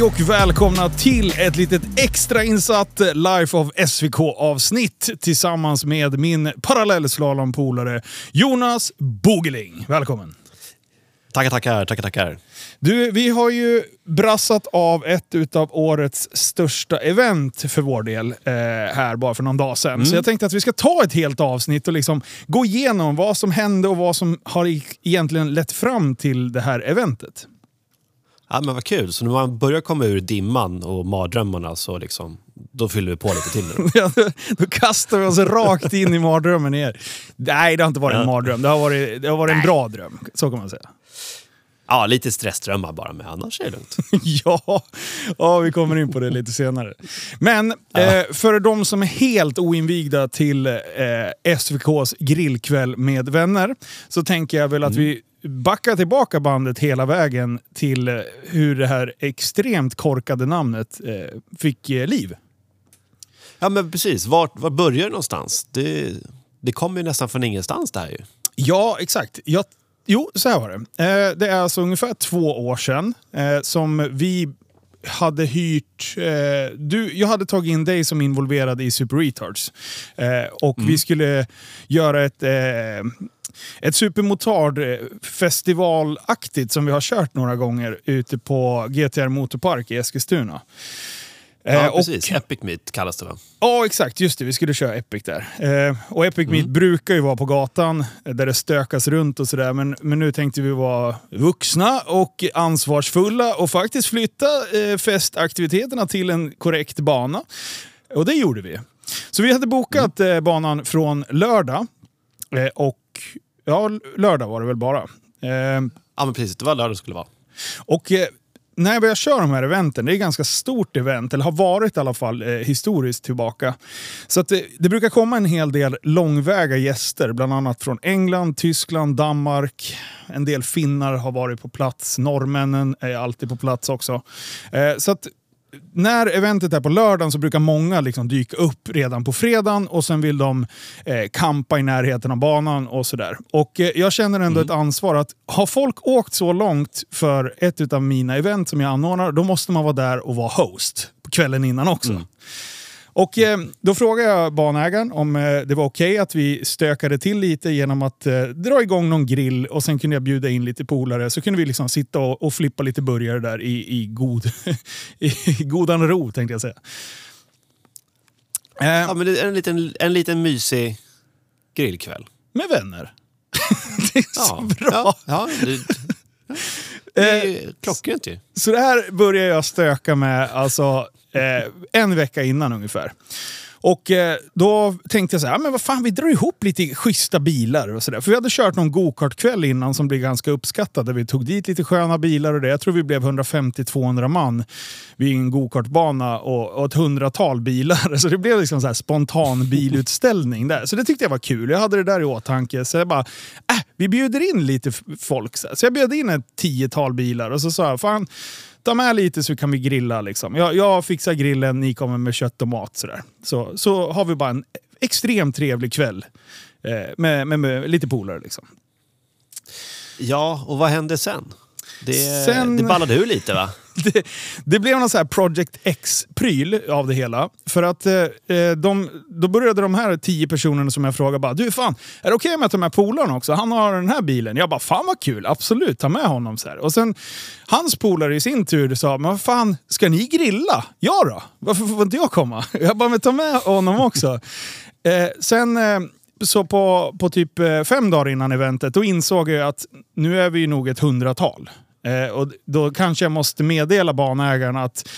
Hej och välkomna till ett litet extrainsatt Life of SVK-avsnitt tillsammans med min parallellslalompolare Jonas Bogeling. Välkommen! Tackar, tackar, tackar, tackar. Du, vi har ju brassat av ett utav årets största event för vår del eh, här bara för någon dag sedan. Så jag tänkte att vi ska ta ett helt avsnitt och liksom gå igenom vad som hände och vad som har egentligen lett fram till det här eventet. Ja, men vad kul. Så när man börjar komma ur dimman och mardrömmarna så liksom, då fyller vi på lite till nu. Ja, då- kastar vi oss rakt in i mardrömmen igen. Nej, det har inte varit en mardröm. Det har varit, det har varit en bra dröm. Så kan man säga. Ja, lite stressdrömmar bara, men annars är det lugnt. ja, ja, vi kommer in på det lite senare. Men eh, för de som är helt oinvigda till eh, SVKs grillkväll med vänner så tänker jag väl att vi backar tillbaka bandet hela vägen till eh, hur det här extremt korkade namnet eh, fick eh, liv. Ja, men precis. Var, var börjar det någonstans? Det, det kommer ju nästan från ingenstans det här ju. Ja, exakt. Jag, jo, så här var det. Det är alltså ungefär två år sedan som vi hade hyrt... Eh, du, jag hade tagit in dig som involverad i Super Retards. Eh, och vi skulle göra ett... Eh, ett supermotard-festivalaktigt som vi har kört några gånger ute på GTR Motorpark i Eskilstuna. Eh, Ja, och- precis. Epic Meet kallas det va? Ja, exakt. Just det. Vi skulle köra Epic där. Eh, och Epic Meet Mm. brukar ju vara på gatan eh, där det stökas runt och sådär. Men, men nu tänkte vi vara vuxna och ansvarsfulla och faktiskt flytta eh, festaktiviteterna till en korrekt bana. Och det gjorde vi. Så vi hade bokat Mm. eh, banan från lördag. Eh, och ja, lördag var det väl bara. Eh, Ja, men precis. Det var lördag det skulle vara. och eh, när jag kör de här eventen, det är ett ganska stort event, eller har varit i alla fall eh, historiskt tillbaka. Så att det, det brukar komma en hel del långväga gäster, bland annat från England, Tyskland, Danmark. En del finnar har varit på plats, norrmännen är alltid på plats också. Eh, så att när eventet är på lördagen så brukar många liksom dyka upp redan på fredagen och sen vill de eh, kampa i närheten av banan och sådär. Och eh, jag känner ändå ett ansvar att har folk åkt så långt för ett av mina event som jag anordnar, då måste man vara där och vara host på kvällen innan också. Och eh, då frågade jag banägaren om eh, det var okej att vi stökade till lite genom att eh, dra igång någon grill och sen kunde jag bjuda in lite polare. Så kunde vi liksom sitta och, och flippa lite burgare där i, i, god, i godan ro tänkte jag säga. Eh, Ja, men det är en liten, en liten mysig grillkväll. med vänner. det är så Ja, bra. Ja, ja, det, det är klockrent ju. Så det här började jag stöka med alltså, eh, en vecka innan ungefär. Och eh, då tänkte jag så här, ah, men vad fan vi drar ihop lite schyssta bilar och sådär. För vi hade kört någon gokartkväll innan som blev ganska uppskattad. Där vi tog dit lite sköna bilar och det. Jag tror vi blev 150-200 man vid en gokartbana och, och ett hundratal bilar. Så det blev liksom så här spontan bilutställning där. Så det tyckte jag var kul. Jag hade det där i åtanke. Så jag bara, äh, vi bjuder in lite folk. Så, här. så jag bjöd in ett tiotal bilar och så sa jag, fan ta med lite så kan vi grilla. Liksom. Jag, jag fixar grillen, ni kommer med kött och mat. Sådär. Så, så har vi bara en extremt trevlig kväll eh, med, med, med lite polare. Liksom. Ja, och vad hände sen? Det, Sen- det ballade ur lite va? det, det blev någon så här Project X-pryl av det hela. För att eh, eh, de, då började de här tio personerna som jag frågade bara Du fan, är det okej om jag tar med polaren också? Han har den här bilen. Jag bara fan vad kul, absolut ta med honom. Så här. Och sen hans polare i sin tur sa men vad fan, ska ni grilla? Ja då, varför får inte jag komma? Jag bara men ta med honom också. Eh, sen eh, så på, på typ eh, fem dagar innan eventet, då insåg jag att nu är vi nog ett hundratal. Eh, och då kanske jag måste meddela banägaren att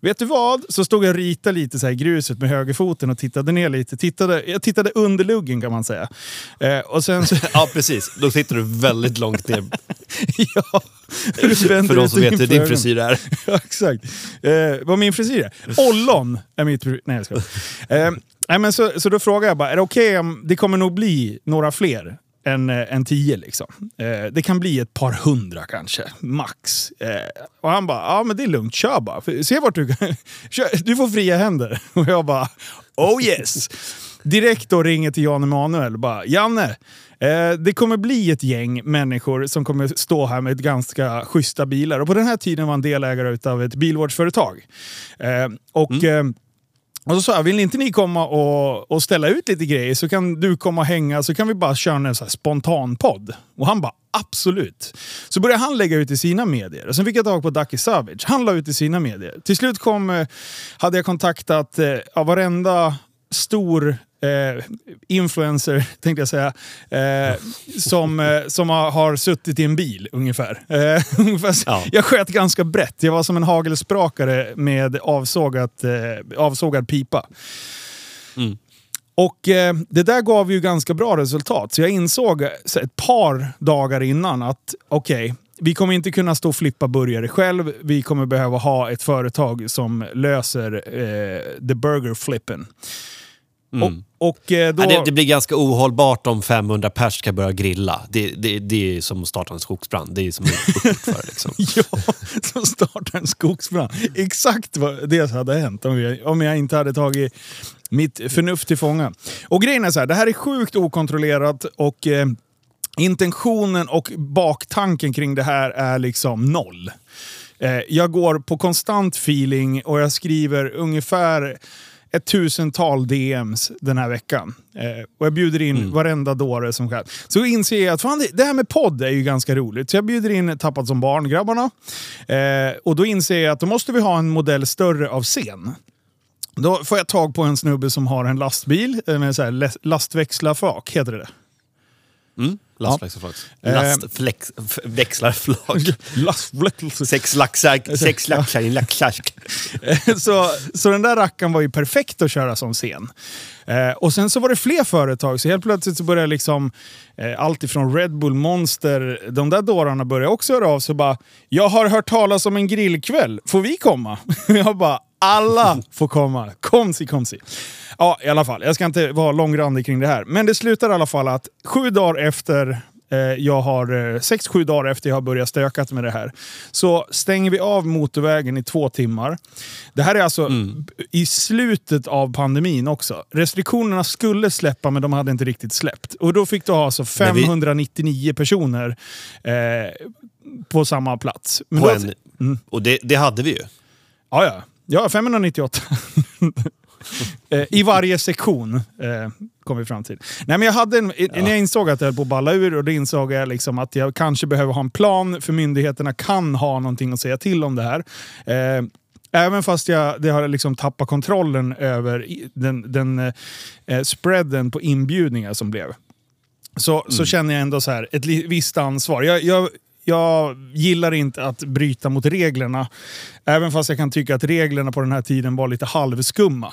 Vet du vad? Så stod jag och ritade lite så i gruset med högerfoten och tittade ner lite. Tittade, jag tittade under luggen kan man säga. Eh, och sen så... Ja, precis. Då sitter du väldigt långt ner. ja, För de som vet hur din frisyr är. Ja, exakt. Eh, vad min frisyr är? Ollon är mitt. Nej, jag skojar. Eh, nej, men så, så då frågade jag bara, är det okej om det kommer nog bli några fler än, eh, än tio? Liksom. Eh, det kan bli ett par hundra kanske, max. Eh, och han bara, ja men det är lugnt, kör bara. För- Se vart du kan. Kör, du får fria händer. Och jag bara, oh yes. Direkt då ringer till Jan Emanuel och bara, Janne, Eh, det kommer bli ett gäng människor som kommer stå här med ganska schyssta bilar. Och på den här tiden var han delägare av ett bilvårdsföretag. Eh, och... Eh, och så sa jag, vill inte ni komma och, och ställa ut lite grejer så kan du komma och hänga så kan vi bara köra en spontanpodd. Och han bara absolut. Så började han lägga ut i sina medier. Och sen fick jag tag på Ducky Savage. Han la ut i sina medier. Till slut kom, eh, hade jag kontaktat eh, ja, varenda stor eh, influencer, tänkte jag säga, eh, som, eh, som har, har, suttit i en bil ungefär. Eh, ja. Jag sköt ganska brett. Jag var som en hagelsprakare med avsågat, eh, avsågad pipa. Mm. Och eh, det där gav ju ganska bra resultat. Så jag insåg ett par dagar innan att okej, okay, vi kommer inte kunna stå och flippa burgare själv. Vi kommer behöva ha ett företag som löser eh, the burger flippen. Mm. Och, och eh, då... ja, det, det, blir ganska ohållbart om 500 pers ska börja grilla. Det, det, det är som att starta en skogsbrand. Det är som för liksom. ja, som att starta en skogsbrand. Exakt vad det hade hänt om jag, om jag inte hade tagit mitt förnuft till fånga. Och grejen är så här, det här är sjukt okontrollerat och eh, intentionen och baktanken kring det här är liksom noll. Eh, jag går på konstant feeling och jag skriver ungefär ett tusental DMs den här veckan. Eh, och jag bjuder in mm. varenda dåre som kan. Så inser jag att fan, det här med podd är ju ganska roligt. Så jag bjuder in Tappat som barn-grabbarna. Eh, och då inser jag att då måste vi ha en modell större av scen. Då får jag tag på en snubbe som har en lastbil eh, med så här lastväxlarflak, heter det Mm. Lastväxlarflak. Ja. Sex laxar, sex laxar i en laxask. så, så den där rackaren var ju perfekt att köra som scen. Eh, och sen så var det fler företag, så helt plötsligt så började liksom eh, allt ifrån Red Bull, Monster, de där dårarna började också höra av sig bara “Jag har hört talas om en grillkväll, får vi komma?” Jag bara “Alla får komma, komsi komsi”. Ja, i alla fall. Jag ska inte vara långrandig kring det här. Men det slutar i alla fall att sju dagar efter eh, jag har, eh, sex, sju dagar efter jag har börjat stökat med det här, så stänger vi av motorvägen i två timmar. Det här är alltså mm. i slutet av pandemin också. Restriktionerna skulle släppa, men de hade inte riktigt släppt. Och då fick du ha alltså 599 vi... personer eh, på samma plats. Men på då, en... mm. Och det, det hade vi ju. Ja, ja. Ja, 598. Eh, I varje sektion eh, kom vi fram till. Nej, men jag hade en, ja. När jag insåg att jag höll på att balla ur och då insåg jag liksom att jag kanske behöver ha en plan för myndigheterna kan ha någonting att säga till om det här. Eh, Även fast jag det har liksom tappat kontrollen över den, den eh, spreaden på inbjudningar som blev. Så, mm. så känner jag ändå så här, ett visst ansvar. Jag, jag, jag gillar inte att bryta mot reglerna. Även fast jag kan tycka att reglerna på den här tiden var lite halvskumma.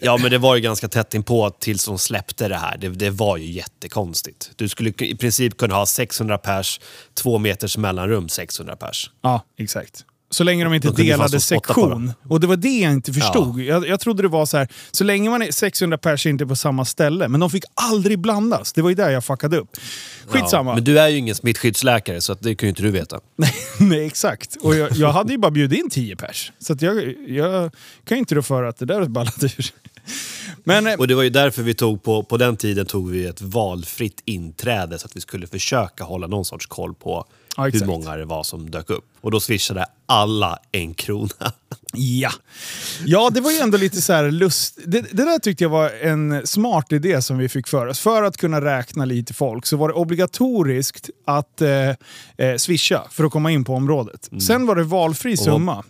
Ja, men det var ju ganska tätt inpå tills de släppte det här. Det, det, var ju jättekonstigt. Du skulle i princip kunna ha 600 pers, två meters mellanrum 600 pers. Ja, exakt. Så länge de inte de delade sektion. Och det var det jag inte förstod. Ja. Jag, jag trodde det var så här, så länge man är 600 pers inte på samma ställe. Men de fick aldrig blandas. Det var ju där jag fuckade upp. Skitsamma. Ja, men du är ju ingen smittskyddsläkare så det kan ju inte du veta. Nej, exakt. Och jag, jag, hade ju bara bjudit in 10 pers. Så jag, jag kan ju inte rå för att det där ballade ur. Men, eh, och det var ju därför vi tog på, på den tiden tog vi ett valfritt inträde så att vi skulle försöka hålla någon sorts koll på ja, hur många det var som dök upp. Och då swishade alla en krona. Ja, ja det var ju ändå lite så här lust... Det, det, där tyckte jag var en smart idé som vi fick för oss. För att kunna räkna lite folk så var det obligatoriskt att eh, eh, swisha för att komma in på området. Mm. Sen var det valfri summa.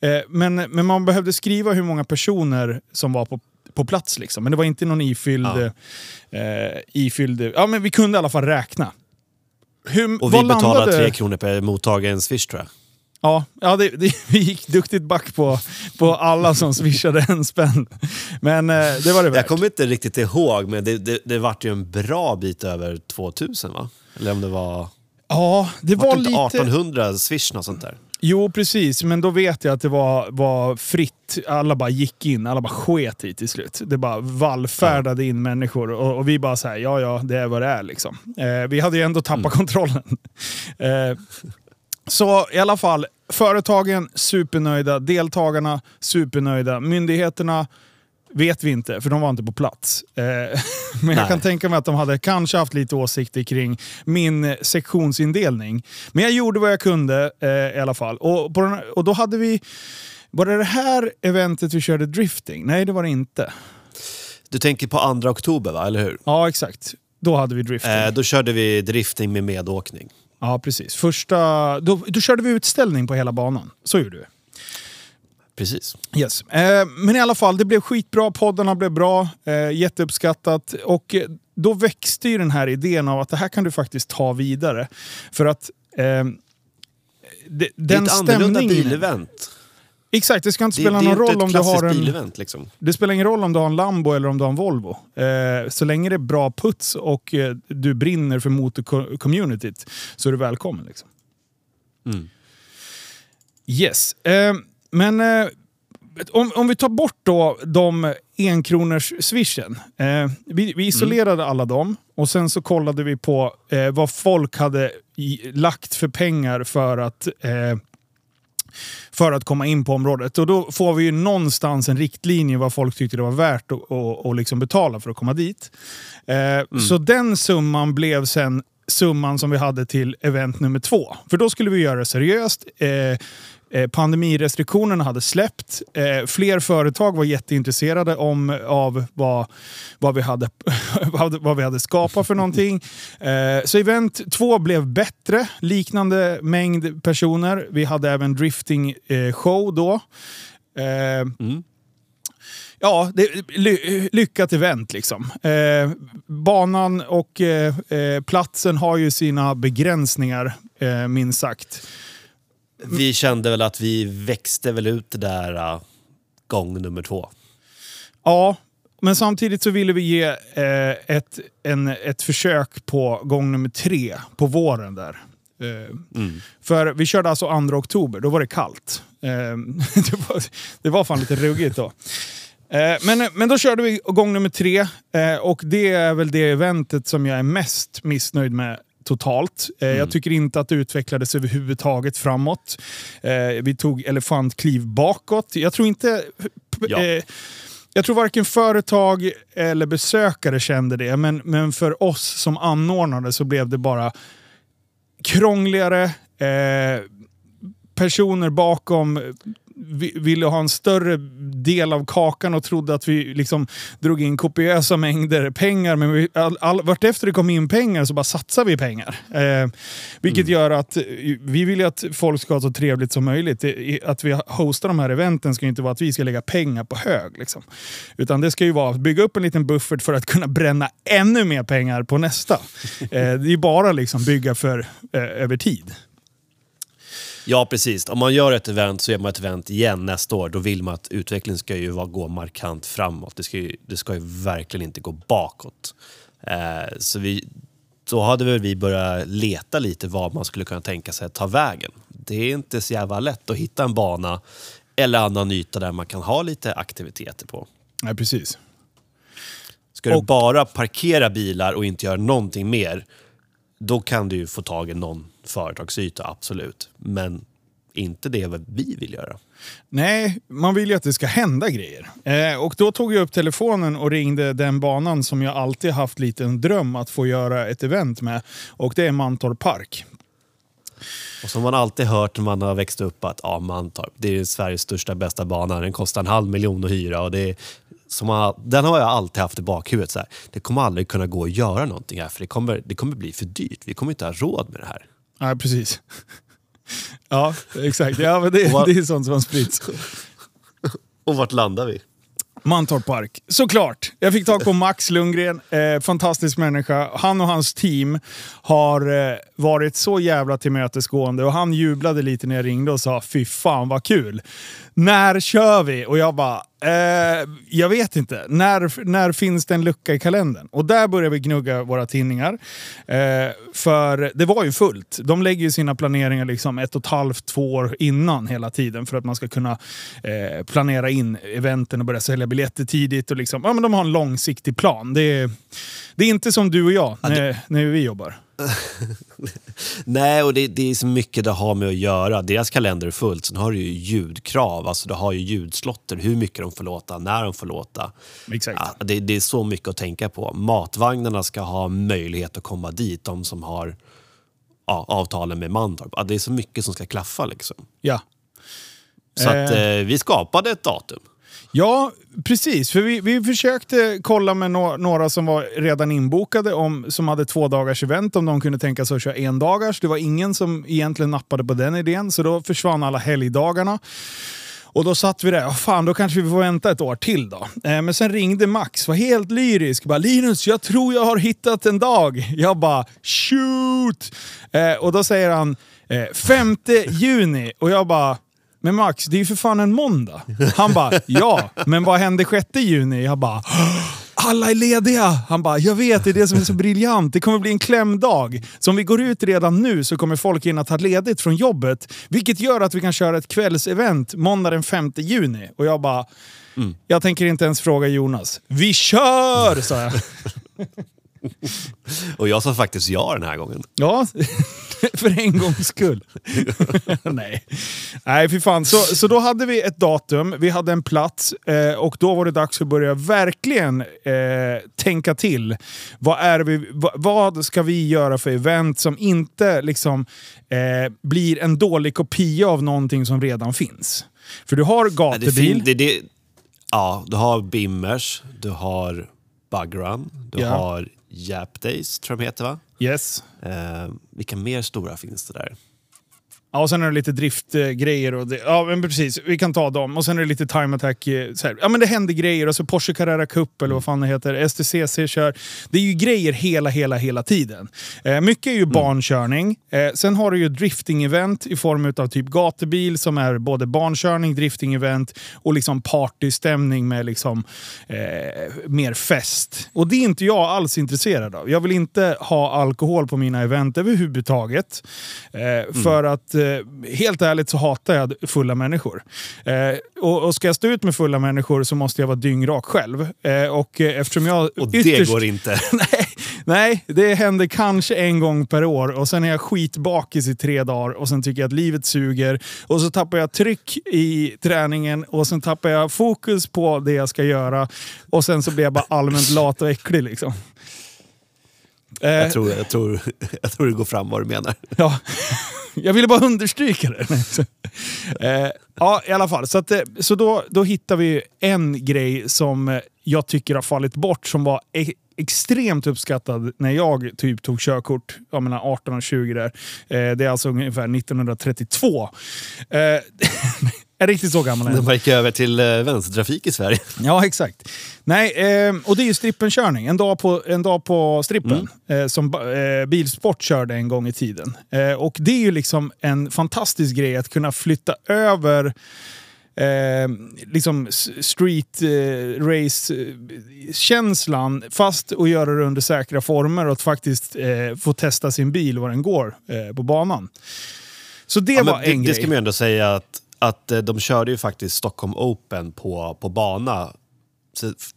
Eh, men, men man behövde skriva hur många personer som var på på plats. Liksom. Men det var inte någon ifylld... Ja. Eh, ifylld ja, men vi kunde i alla fall räkna. Hur, och vi betalade tre kronor per mottagen swish tror jag. Ja, ja det, det, vi gick duktigt back på, på alla som swishade en spänn. Men eh, det var det värt. Jag kommer inte riktigt ihåg, men det, det, det vart ju en bra bit över 2000 va? Eller om det var... Ja, det var, var lite... 1800 swish och sånt där. Jo, precis. Men då vet jag att det var, var fritt. Alla bara gick in. Alla bara sket i till slut. Det bara vallfärdade in människor. Och, och, vi bara såhär, ja ja, det är vad det är liksom. Eh, vi hade ju ändå tappat mm. kontrollen. eh, så i alla fall, företagen supernöjda, deltagarna supernöjda, myndigheterna vet vi inte, för de var inte på plats. Eh, men jag kan tänka mig att de hade kanske haft lite åsikter kring min sektionsindelning. Men jag gjorde vad jag kunde eh, i alla fall. Och, den, och då hade vi... Var det det här eventet vi körde drifting? Nej, det var det inte. Du tänker på 2 oktober, va? eller hur? Ja, exakt. Då hade vi drifting. Eh, då körde vi drifting med medåkning. Ja, precis. Första... Då, då körde vi utställning på hela banan. Så gjorde vi. Precis. Yes. Eh, men i alla fall, det blev skitbra. Poddarna blev bra. Eh, jätteuppskattat. Och eh, då växte ju den här idén av att det här kan du faktiskt ta vidare. För att eh, det, det är ett annorlunda bilevent. Exakt, det ska inte spela det, någon roll om du har en... Bilevent, liksom. Det spelar ingen roll om du har en Lambo eller om du har en Volvo. Eh, så länge det är bra puts och eh, du brinner för motorcommunityt så är du välkommen. Liksom. Mm. Yes. Eh, men eh, om, om vi tar bort då de enkronors swishen. Eh, vi, vi, isolerade mm. alla dem och sen så kollade vi på eh, vad folk hade i, lagt för pengar för att eh, för att komma in på området. Och då får vi ju någonstans en riktlinje vad folk tyckte det var värt att och, och liksom betala för att komma dit. Eh, mm. Så den summan blev sen summan som vi hade till event nummer två. För då skulle vi göra det seriöst. Eh, Eh, pandemirestriktionerna hade släppt. Eh, fler företag var jätteintresserade om, av vad, vad, vi hade, vad vi hade skapat för någonting. Eh, så event två blev bättre, liknande mängd personer. Vi hade även drifting show då. Mm. Ja, det, ly, lyckat event liksom. Eh, banan och eh, platsen har ju sina begränsningar, eh, minst sagt vi kände väl att vi växte väl ut det där uh, gång nummer två. Ja, men samtidigt så ville vi ge eh, ett, en, ett försök på gång nummer tre på våren där. Eh, mm. För vi körde alltså 2 oktober, då var det kallt. Eh, det, var, det var fan lite ruggigt då. Men, men då körde vi gång nummer tre och det är väl det eventet som jag är mest missnöjd med totalt. Eh, mm. Jag tycker inte att det utvecklades överhuvudtaget framåt. Eh, vi tog elefantkliv bakåt. Jag tror inte... Ja. Eh, jag tror varken företag eller besökare kände det, men, men för oss som anordnade så blev det bara krångligare. Eh, personer bakom ville ha en större del av kakan och trodde att vi liksom drog in kopiösa mängder pengar. Men vi, all, all, vartefter det kom in pengar så bara satsar vi pengar. Eh, vilket mm. gör att vi vill att folk ska ha så trevligt som möjligt. Att vi hostar de här eventen ska inte vara att vi ska lägga pengar på hög. Liksom. Utan det ska ju vara att bygga upp en liten buffert för att kunna bränna ännu mer pengar på nästa. Eh, det är bara liksom bygga för eh, över tid. Ja, precis. Om man gör ett event så gör man ett event igen nästa år. Då vill man att utvecklingen ska ju gå markant framåt. Det ska ju, det ska ju verkligen inte gå bakåt. Eh, så vi, då hade väl vi börjat leta lite vad man skulle kunna tänka sig att ta vägen. Det är inte så jävla lätt att hitta en bana eller annan yta där man kan ha lite aktiviteter på. Nej, precis. Ska och... du bara parkera bilar och inte göra någonting mer, då kan du ju få tag i någon företagsyta, absolut. Men inte det vad vi vill göra. Nej, man vill ju att det ska hända grejer. Eh, och då tog jag upp telefonen och ringde den banan som jag alltid haft lite en dröm att få göra ett event med. Och det är Mantorp Park. Och som man alltid hört när man har växt upp att ja, Mantorp, det är Sveriges största bästa bana. Den kostar en halv miljon att hyra och det är som man, den har jag alltid haft i bakhuvudet. Så här. Det kommer aldrig kunna gå att göra någonting här för det kommer, det kommer bli för dyrt. Vi kommer inte ha råd med det här. Nej, precis. Ja, exakt. Ja, men det, var, det är sånt som har spritts. Och vart landar vi? Mantorp Park. Såklart! Jag fick tag på Max Lundgren, eh, fantastisk människa. Han och hans team har eh, varit så jävla tillmötesgående och han jublade lite när jag ringde och sa fy fan vad kul. När kör vi? Och jag bara, Eh, jag vet inte. När, när finns det en lucka i kalendern? Och där börjar vi gnugga våra tidningar. Eh, för det var ju fullt. De lägger ju sina planeringar liksom ett och ett halvt, två år innan hela tiden för att man ska kunna eh, planera in eventen och börja sälja biljetter tidigt. Och liksom, ja, men de har en långsiktig plan. Det är, det är inte som du och jag när, när vi jobbar. Nej, och det, det, är så mycket det har med att göra. Deras kalender är fullt. Sen har du ju ljudkrav. Alltså, du har ju ljudslotter. Hur mycket de får låta, när de får låta. Exakt. Ja, det, det, är så mycket att tänka på. Matvagnarna ska ha möjlighet att komma dit. De som har ja, avtalen med Mantorp. Ja, det är så mycket som ska klaffa. Liksom. Ja. Så att, eh, eh vi skapade ett datum. Ja, precis. För vi, vi försökte kolla med no några som var redan inbokade, om, som hade två dagars event, om de kunde tänka sig att köra en dagars. Det var ingen som egentligen nappade på den idén, så då försvann alla helgdagarna. Och då satt vi där, oh, fan då kanske vi får vänta ett år till då. Eh, men sen ringde Max, var helt lyrisk. Bara, Linus, jag tror jag har hittat en dag. Jag bara, shoot! Eh, och då säger han, eh, 5 juni. Och jag bara, men Max, det är ju för fan en måndag. Han bara, ja, men vad hände 6 juni? Jag bara, alla är lediga! Han bara, jag vet, det är det som är så briljant. Det kommer bli en klämdag. Så om vi går ut redan nu så kommer folk in att ta ledigt från jobbet. Vilket gör att vi kan köra ett kvällsevent måndag den 5 juni. Och jag bara, mm. jag tänker inte ens fråga Jonas. Vi kör! sa jag. Och jag sa faktiskt ja den här gången. Ja, för en gångs skull. Nej, Nej fy fan. Så, så då hade vi ett datum, vi hade en plats eh, och då var det dags att börja verkligen eh, tänka till. Vad, är vi, vad ska vi göra för event som inte liksom, eh, blir en dålig kopia av någonting som redan finns? För du har gatubil. Det, det, ja, du har Bimmers, du har Bugrun, du ja. har Jap Days, tror jag de heter va? Yes. Eh, vilka mer stora finns det där? Ja, och sen är det lite driftgrejer. Och det, ja, men precis. Vi kan ta dem. Och sen är det lite time attack. Eh, så här. Ja, men det händer grejer. Och så Porsche Carrera Cup eller vad fan det heter. STCC kör. Det är ju grejer hela, hela, hela tiden. Eh, mycket är ju mm. barnkörning. Eh, sen har du ju drifting-event i form av typ gatubil som är både barnkörning, drifting-event och liksom partystämning med liksom eh, mer fest. Och det är inte jag alls intresserad av. Jag vill inte ha alkohol på mina event överhuvudtaget. Eh, mm. För att eh, helt ärligt så hatar jag fulla människor. Eh, och, och ska jag stå ut med fulla människor så måste jag vara dyngrak själv. Eh, och eh, eftersom jag... Och det ytterst, går inte? nej, nej, det händer kanske en gång per år och sen är jag skitbakis i tre dagar och sen tycker jag att livet suger. Och så tappar jag tryck i träningen och sen tappar jag fokus på det jag ska göra. Och sen så blir jag bara allmänt lat och äcklig liksom. Jag eh, tror, jag, tror, jag tror det går fram vad du menar. Ja, jag ville bara understryka det. Eh, ja, i alla fall. Så, att, eh, så då, då hittar vi en grej som eh, jag tycker har fallit bort, som var e extremt uppskattad när jag typ tog körkort, jag menar 18 och 20 där. Eh, det är alltså ungefär 1932. Eh, riktigt så gammal. Den gick över till eh, vänstertrafik i Sverige. Ja, exakt. Nej, eh, och det är ju strippenkörning. En dag på, en dag på strippen. Mm. Eh, som eh, Bilsport körde en gång i tiden. Eh, och det är ju liksom en fantastisk grej att kunna flytta över Eh, liksom street eh, race-känslan fast att göra det under säkra former och att faktiskt eh, få testa sin bil var den går eh, på banan. Så det ja, var en det, grej. Det ska man ju ändå säga att att eh, de körde ju faktiskt Stockholm Open på, på bana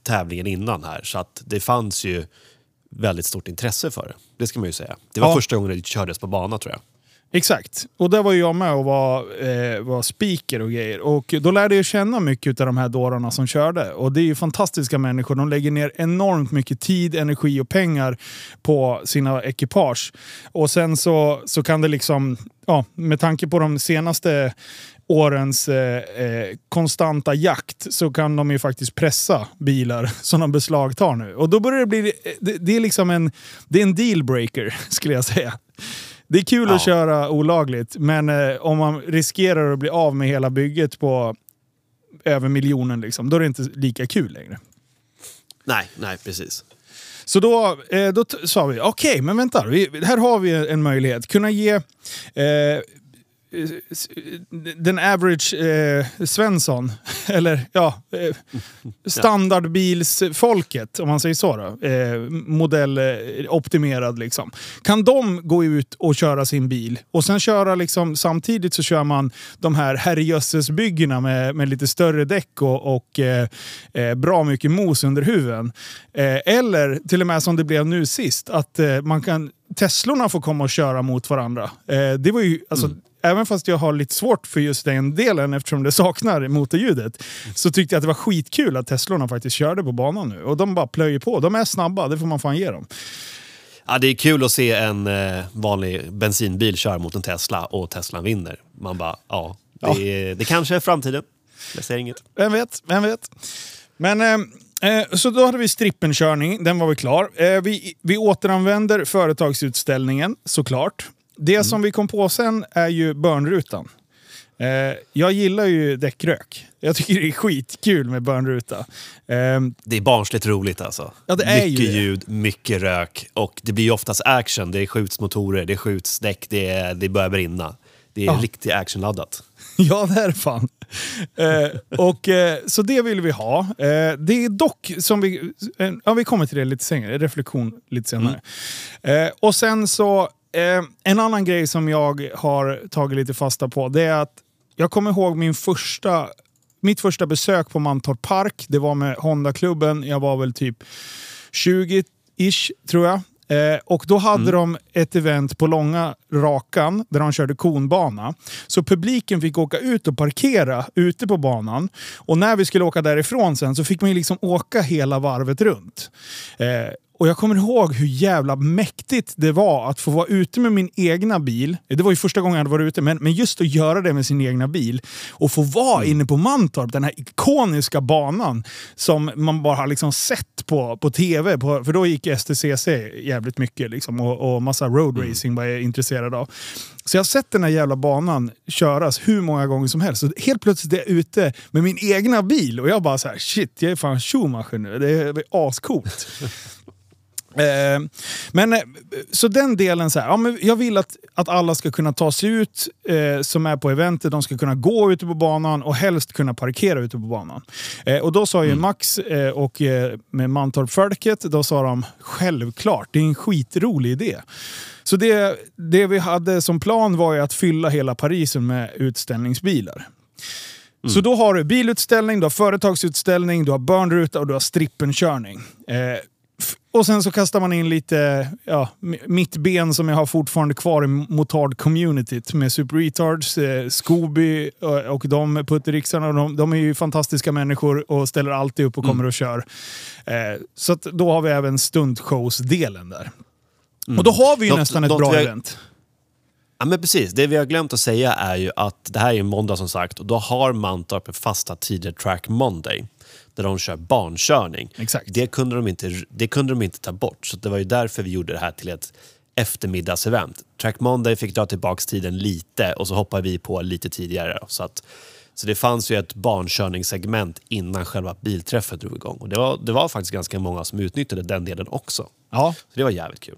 tävlingen innan här. Så att det fanns ju väldigt stort intresse för det. Det ska man ju säga. Det var ja. första gången det kördes på bana tror jag. Exakt. Och där var jag med och var, eh, var speaker och grejer. Och då lärde jag känna mycket av de här dårarna som körde. Och det är ju fantastiska människor. De lägger ner enormt mycket tid, energi och pengar på sina ekipage. Och sen så, så kan det liksom, ja, med tanke på de senaste årens eh, eh, konstanta jakt så kan de ju faktiskt pressa bilar som de beslagtar nu. Och då börjar det bli... Eh, det, det är liksom en, det är en dealbreaker, skulle jag säga. Det är kul ja. att köra olagligt, men eh, om man riskerar att bli av med hela bygget på över miljonen, liksom, då är det inte lika kul längre. Nej, nej precis. Så då, eh, då sa vi, okej, okay, men vänta. Vi, här har vi en möjlighet. Kunna ge eh, den average eh, Svensson, eller ja, eh, standardbilsfolket om man säger så då, eh, modelloptimerad liksom. Kan de gå ut och köra sin bil och sen köra liksom, samtidigt så kör man de här herrejösses-byggena med, med lite större däck och, och eh, eh bra mycket mos under huven. Eh, eller till och med som det blev nu sist, att eh, man kan Teslorna får komma och köra mot varandra. Eh, det var ju, alltså, mm. Även fast jag har lite svårt för just den delen eftersom det saknar motorljudet. Så tyckte jag att det var skitkul att Teslorna faktiskt körde på banan nu. Och de bara plöjer på. De är snabba, det får man fan ge dem. Ja, det är kul att se en eh, vanlig bensinbil köra mot en Tesla och Teslan vinner. Man bara, ja, det, ja. det kanske är framtiden. Jag säger inget. Vem vet, vem vet. Men eh, Eh, så då hade vi strippenkörning, den var vi klar. Eh, vi, vi återanvänder företagsutställningen såklart. Det mm. som vi kom på sen är ju börnrutan. Eh, jag gillar ju däckrök. Jag tycker det är skitkul med börnruta. Eh, det är barnsligt roligt alltså. Ja, det är mycket ju ljud, mycket rök och det blir oftast action. Det skjuts motorer, det skjuts däck, det, det börjar brinna. Det är ja. riktigt actionladdat. Ja, det är det fan. Eh, och, eh, så det vill vi ha. Eh, det är dock som vi... Eh, ja, vi kommer till det lite senare. Reflektion lite senare. Mm. Eh, och sen så... Eh, en annan grej som jag har tagit lite fasta på, det är att jag kommer ihåg min första, mitt första besök på Mantorp Park. Det var med Honda-klubben. Jag var väl typ 20-ish, tror jag. Eh, och då hade mm. de ett event på långa rakan där de körde konbana. Så publiken fick åka ut och parkera ute på banan. Och när vi skulle åka därifrån sen så fick man liksom åka hela varvet runt. Eh, och jag kommer ihåg hur jävla mäktigt det var att få vara ute med min egna bil. Det var ju första gången jag hade varit ute, men, men just att göra det med sin egna bil. Och få vara mm. inne på Mantorp, den här ikoniska banan som man bara har liksom sett på, på tv. På, för då gick STCC jävligt mycket liksom, och, och massa roadracing mm. var jag intresserad av. Så jag har sett den här jävla banan köras hur många gånger som helst. Så helt plötsligt är jag ute med min egna bil och jag bara så här, shit, jag är fan Schumacher nu. Det är, det är ascoolt. Eh, men, eh, så den delen, så här, ja, men jag vill att, att alla ska kunna ta sig ut eh, som är på eventet. De ska kunna gå ute på banan och helst kunna parkera ute på banan. Eh, och då sa ju mm. Max eh, och eh, med Mantorp-folket, då sa de självklart, det är en skitrolig idé. Så det, det vi hade som plan var ju att fylla hela Parisen med utställningsbilar. Mm. Så då har du bilutställning, du har företagsutställning, du har börnruta och du har strippenkörning. Eh, och sen så kastar man in lite, ja, mitt ben som jag har fortfarande kvar i motard-communityt med Super Retards, eh, Scooby och, eh, och de putterixarna. De, de är ju fantastiska människor och ställer alltid upp och kommer mm. och kör. Eh, så då har vi även stuntshows-delen där. Mm. Och då har vi ju Något, nästan ett bra har... event. Ja men precis, det vi har glömt att säga är ju att det här är en måndag som sagt och då har Mantorp fasta tider Track Monday där de kör barnkörning. Exakt. Det, kunde de inte, det kunde de inte ta bort, så det var ju därför vi gjorde det här till ett eftermiddagsevent. Track Monday fick dra tillbaka tiden lite och så hoppade vi på lite tidigare. Så, att, så det fanns ju ett barnkörningssegment innan själva bilträffen drog igång. Och det var, det var faktiskt ganska många som utnyttjade den delen också. Ja. Så det var jävligt kul.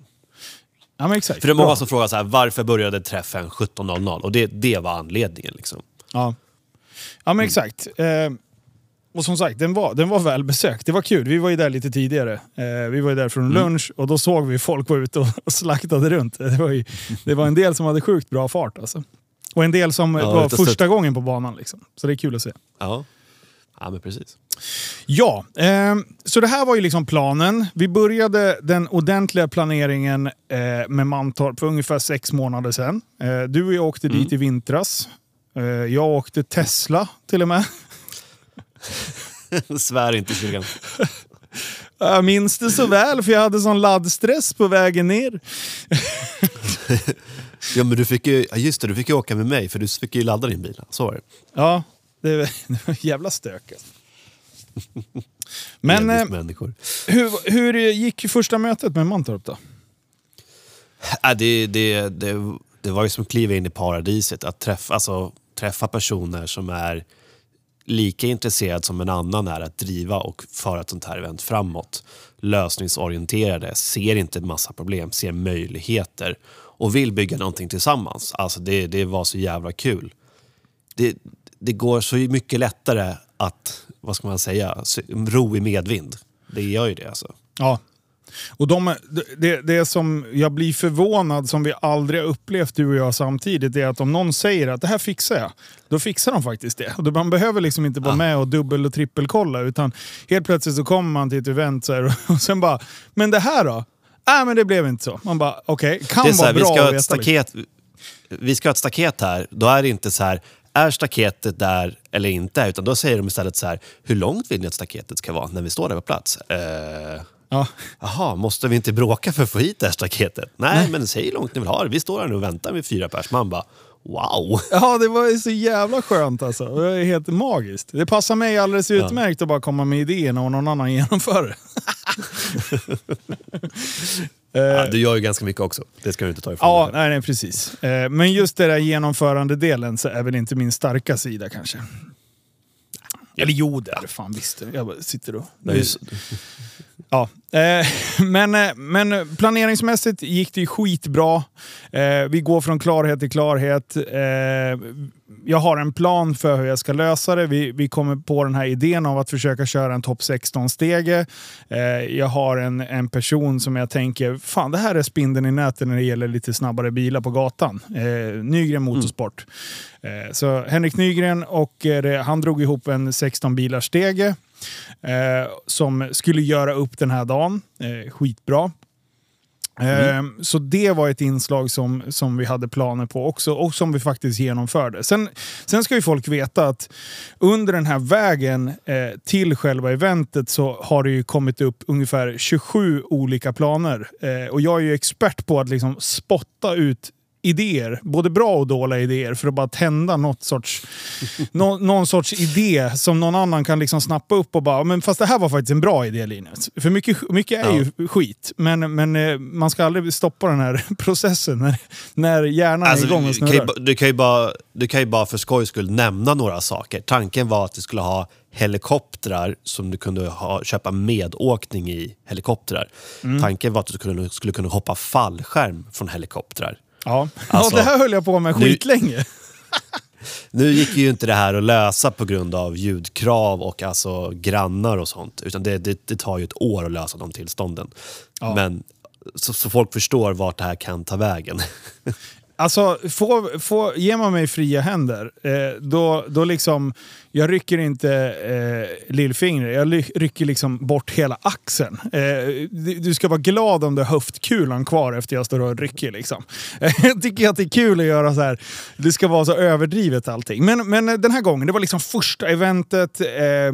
Ja, men exakt. För det är många Bra. som frågar så här, varför började träffen 17.00? Och det, det var anledningen. Liksom. Ja. ja, men exakt. Mm. Eh, och som sagt, den var, den var väl besökt. Det var kul. Vi var ju där lite tidigare. Eh, vi var ju där från mm. lunch och då såg vi folk var ute och, och slaktade runt. Det var, ju, det var en del som hade sjukt bra fart alltså. Och en del som ja, var första sett. gången på banan. Liksom. Så det är kul att se. Ja, ja men precis. Ja, eh, så det här var ju liksom planen. Vi började den ordentliga planeringen eh, med Mantorp för ungefär sex månader sedan. Eh, du och jag åkte mm. dit i vintras. Eh, jag åkte Tesla till och med. Svär inte kyrkan. Jag minns det så väl för jag hade sån laddstress på vägen ner. ja men du fick ju, just det, du fick ju åka med mig för du fick ju ladda din bil. Så var det. Ja, det var, det var jävla stök. Alltså. Men eh, hur, hur gick första mötet med Mantorp då? Äh, det, det, det, det var ju som att kliva in i paradiset. Att träffa, alltså, träffa personer som är lika intresserad som en annan är att driva och föra ett sånt här event framåt. Lösningsorienterade, ser inte en massa problem, ser möjligheter och vill bygga någonting tillsammans. Alltså det, det var så jävla kul. Det, det går så mycket lättare att, vad ska man säga, ro i medvind. Det gör ju det alltså. Ja, och de, det, det som jag blir förvånad, som vi aldrig har upplevt du och jag samtidigt, är att om någon säger att det här fixar jag, då fixar de faktiskt det. Och man behöver liksom inte vara ja. med och dubbel och trippelkolla, utan helt plötsligt så kommer man till ett event så här, och sen bara, men det här då? Nej, äh, men det blev inte så. Man bara, okej, okay, kan vara här, bra vi ska, ha ett staket, vi ska ha ett staket här, då är det inte så här, är staketet där eller inte? Utan då säger de istället så här, hur långt vill ni att staketet ska vara när vi står där på plats? Uh, Ja. Jaha, måste vi inte bråka för att få hit det här staketet? Nej, Nej. men säg hur långt ni vill ha det. Vi står här nu och väntar med fyra pers. Man bara, wow! Ja, det var så jävla skönt alltså. Det är helt magiskt. Det passar mig alldeles utmärkt ja. att bara komma med idéerna och någon annan genomför det. ja, du gör ju ganska mycket också. Det ska du inte ta ifrån Ja, nej, nej, precis. Eh, men just det där genomförande-delen så är väl inte min starka sida kanske. Eller jo, det är det fan visst. Jag bara sitter och... Nej, Ja, eh, men, eh, men planeringsmässigt gick det ju skitbra. Eh, vi går från klarhet till klarhet. jag har en plan för hur jag ska lösa det. Vi, vi kommer på den här idén av att försöka köra en topp 16-stege. jag har en, en person som jag tänker, fan det här är spindeln i nätet när det gäller lite snabbare bilar på gatan. Nygren Motorsport. Mm. så Henrik Nygren och han drog ihop en 16 bilars stege. Eh, som skulle göra upp den här dagen. Eh, skitbra. Mm. Så det var ett inslag som, som vi hade planer på också och som vi faktiskt genomförde. Sen, sen ska ju folk veta att under den här vägen eh, till själva eventet så har det ju kommit upp ungefär 27 olika planer. Eh, och jag är ju expert på att liksom spotta ut idéer, både bra och dåliga idéer, för att bara tända något sorts, no, någon sorts idé som någon annan kan liksom snappa upp och bara, men fast det här var faktiskt en bra idé Linus. För mycket, mycket är ja. ju skit, men, men eh, man ska aldrig stoppa den här processen när, när hjärnan alltså, är igång och snurrar. Du kan, ju bara, du kan ju bara för skojs skull nämna några saker. Tanken var att vi skulle ha helikoptrar som du kunde ha, köpa medåkning i helikoptrar. Mm. Tanken var att du skulle, skulle kunna hoppa fallskärm från helikoptrar. Ja, alltså, ja det här höll jag på med skitlänge. Nu gick ju inte det här att lösa på grund av ljudkrav och alltså grannar och sånt. Utan det, det, det tar ju ett år att lösa de tillstånden. Ja. Men så, så, folk förstår vart det här kan ta vägen. Alltså, få, få, ger man mig fria händer, eh, då, då liksom... Jag rycker inte eh, lillfingret, jag rycker liksom bort hela axeln. Eh, du, du, ska vara glad om du har höftkulan kvar efter jag står och rycker. Liksom. jag tycker att det är kul att göra så här. Det ska vara så överdrivet allting. Men, men den här gången, det var liksom första eventet. Eh,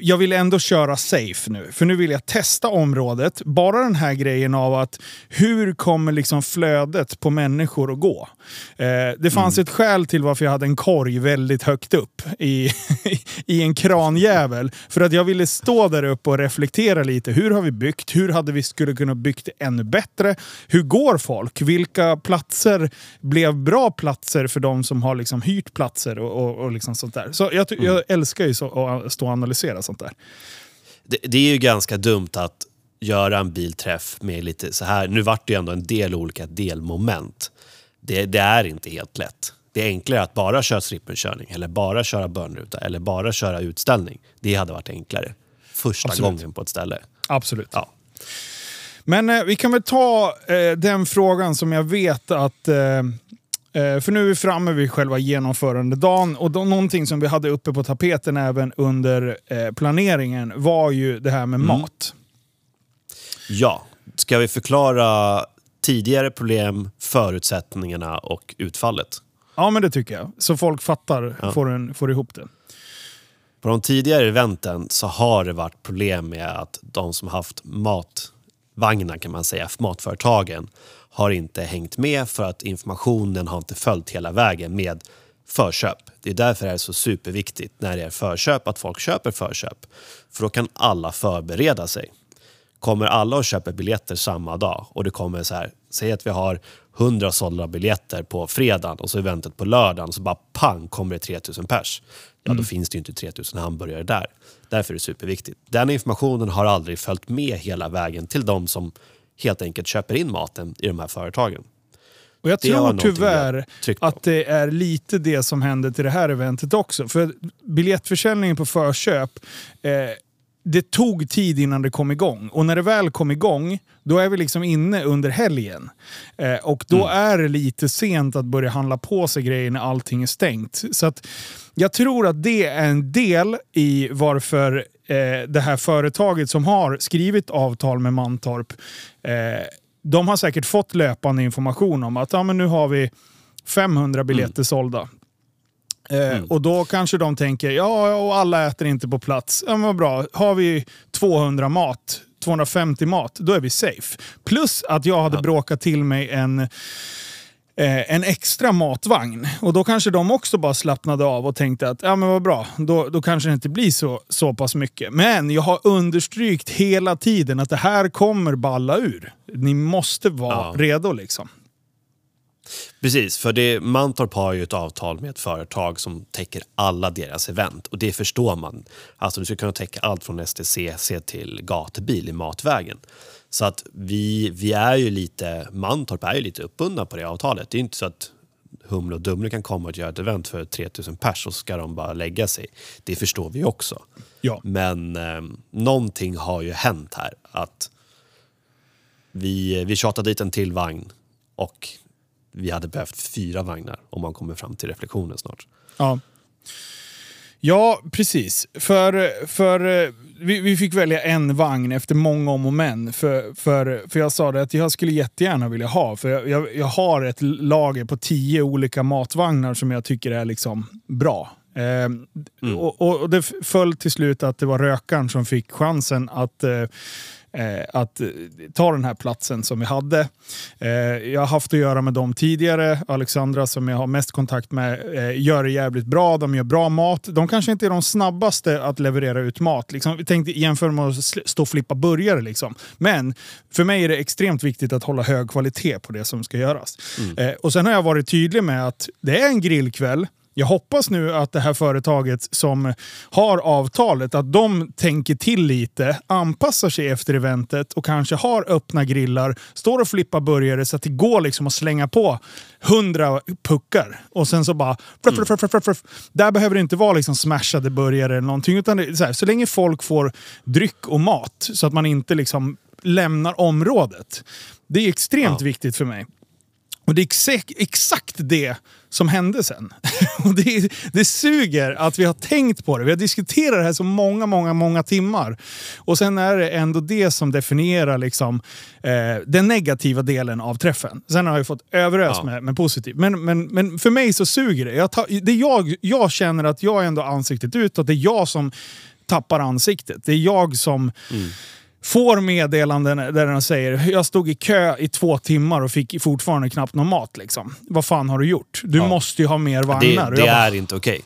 jag vill ändå köra safe nu, för nu vill jag testa området. Bara den här grejen av att hur kommer liksom flödet på människor att gå? Eh, det fanns mm. ett skäl till varför jag hade en korg väldigt högt upp i, i en kranjävel. För att jag ville stå där uppe och reflektera lite. Hur har vi byggt? Hur hade vi skulle kunna byggt det ännu bättre? Hur går folk? Vilka platser blev bra platser för de som har liksom hyrt platser och, och, och liksom sånt där. Så jag, mm. jag älskar ju så att stå och analysera sånt där. Det, det, är ju ganska dumt att göra en bilträff med lite så här. Nu vart det ju ändå en del olika delmoment. Det, det är inte helt lätt. Det är enklare att bara köra strippelkörning eller bara köra bönruta eller bara köra utställning. Det hade varit enklare. Första Absolut. gången på ett ställe. Absolut. Ja. Men eh, vi kan väl ta eh, den frågan som jag vet att Eh, för nu är vi framme vid själva genomförandedagen och då, någonting som vi hade uppe på tapeten även under eh, planeringen var ju det här med mm. mat. Ja, ska vi förklara tidigare problem, förutsättningarna och utfallet? Ja, men det tycker jag. Så folk fattar, ja. får, en, får ihop det. På de tidigare eventen så har det varit problem med att de som haft matvagnar kan man säga, matföretagen, har inte hängt med för att informationen har inte följt hela vägen med förköp. Det är därför det är så superviktigt när det är förköp att folk köper förköp. För då kan alla förbereda sig. Kommer alla och köper biljetter samma dag och det kommer så här, säg att vi har 100 sålda biljetter på fredagen och så eventet på lördagen så bara pang kommer det 3000 pers. Ja, mm. då finns det ju inte 3000 hamburgare där. Därför är det superviktigt. Den informationen har aldrig följt med hela vägen till de som helt enkelt köper in maten i de här företagen. Och jag tror tyvärr att det är lite det som händer till det här eventet också. För biljettförsäljningen på förköp, eh, det tog tid innan det kom igång. Och när det väl kom igång, då är vi liksom inne under helgen. Eh, och då mm. är det lite sent att börja handla på sig grejer när allting är stängt. Så att jag tror att det är en del i varför eh, det här företaget som har skrivit avtal med Mantorp, eh, de har säkert fått löpande information om att ja, men nu har vi 500 biljetter mm. sålda. Eh, mm. Och då kanske de tänker, ja, och alla äter inte på plats. Ja, men vad bra. Har vi 200 mat, 250 mat, då är vi safe. Plus att jag hade ja. bråkat till mig en eh, en extra matvagn. Och då kanske de också bara slappnade av och tänkte att ja men vad bra, då, då kanske det inte blir så, så pass mycket. Men jag har understrykt hela tiden att det här kommer balla ur. Ni måste vara ja. redo liksom. Precis, för det, Mantorp har ju ett avtal med ett företag som täcker alla deras event och det förstår man. Alltså du ska kunna täcka allt från STCC till gatubil i matvägen. Så att vi, vi är ju lite, Mantorp är ju lite uppbundna på det avtalet. Det är inte så att Humle och Dumle kan komma och göra ett event för 3000 pers och ska de bara lägga sig. Det förstår vi också. Ja. Men eh, någonting har ju hänt här. Att vi, vi tjatade dit en till vagn och vi hade behövt fyra vagnar om man kommer fram till reflektionen snart. Ja, ja precis. För, för vi, vi fick välja en vagn efter många om och men. För, för, för jag sa det att jag skulle jättegärna vilja ha, för jag, jag, jag har ett lager på tio olika matvagnar som jag tycker är liksom bra. Eh, mm. och, och, det föll till slut att det var rökaren som fick chansen att eh, eh, att eh, ta den här platsen som vi hade. Eh, jag har haft att göra med dem tidigare. Alexandra som jag har mest kontakt med eh, gör det jävligt bra. De gör bra mat. De kanske inte är de snabbaste att leverera ut mat. Liksom, vi tänkte jämföra med att stå och flippa burgare. Liksom. Men för mig är det extremt viktigt att hålla hög kvalitet på det som ska göras. Mm. Eh, och Sen har jag varit tydlig med att det är en grillkväll. Jag hoppas nu att det här företaget som har avtalet, att de tänker till lite, anpassar sig efter eventet och kanske har öppna grillar, står och flippar burgare så att det går liksom att slänga på hundra puckar och sen så bara... Fruff, fruff, fruff, fruff. Där behöver det inte vara liksom smashade burgare eller någonting. Utan det, så, här, så länge folk får dryck och mat så att man inte liksom lämnar området. Det är extremt ja. viktigt för mig. Och det är exakt, exakt det som hände sen. och det, det suger att vi har tänkt på det. Vi har diskuterat det här så många, många, många timmar. Och sen är det ändå det som definierar liksom, eh, den negativa delen av träffen. Sen har jag fått överös ja. med, med positivt. Men, men, men för mig så suger det. Jag, tar, det jag, jag känner att jag är ändå ansiktet utåt. Det är jag som tappar ansiktet. Det är jag som... Mm får meddelanden där den säger jag stod i kö i två timmar och fick fortfarande knappt någon mat. Liksom. Vad fan har du gjort? Du ja. måste ju ha mer vagnar. Det, det är inte okej. Okay.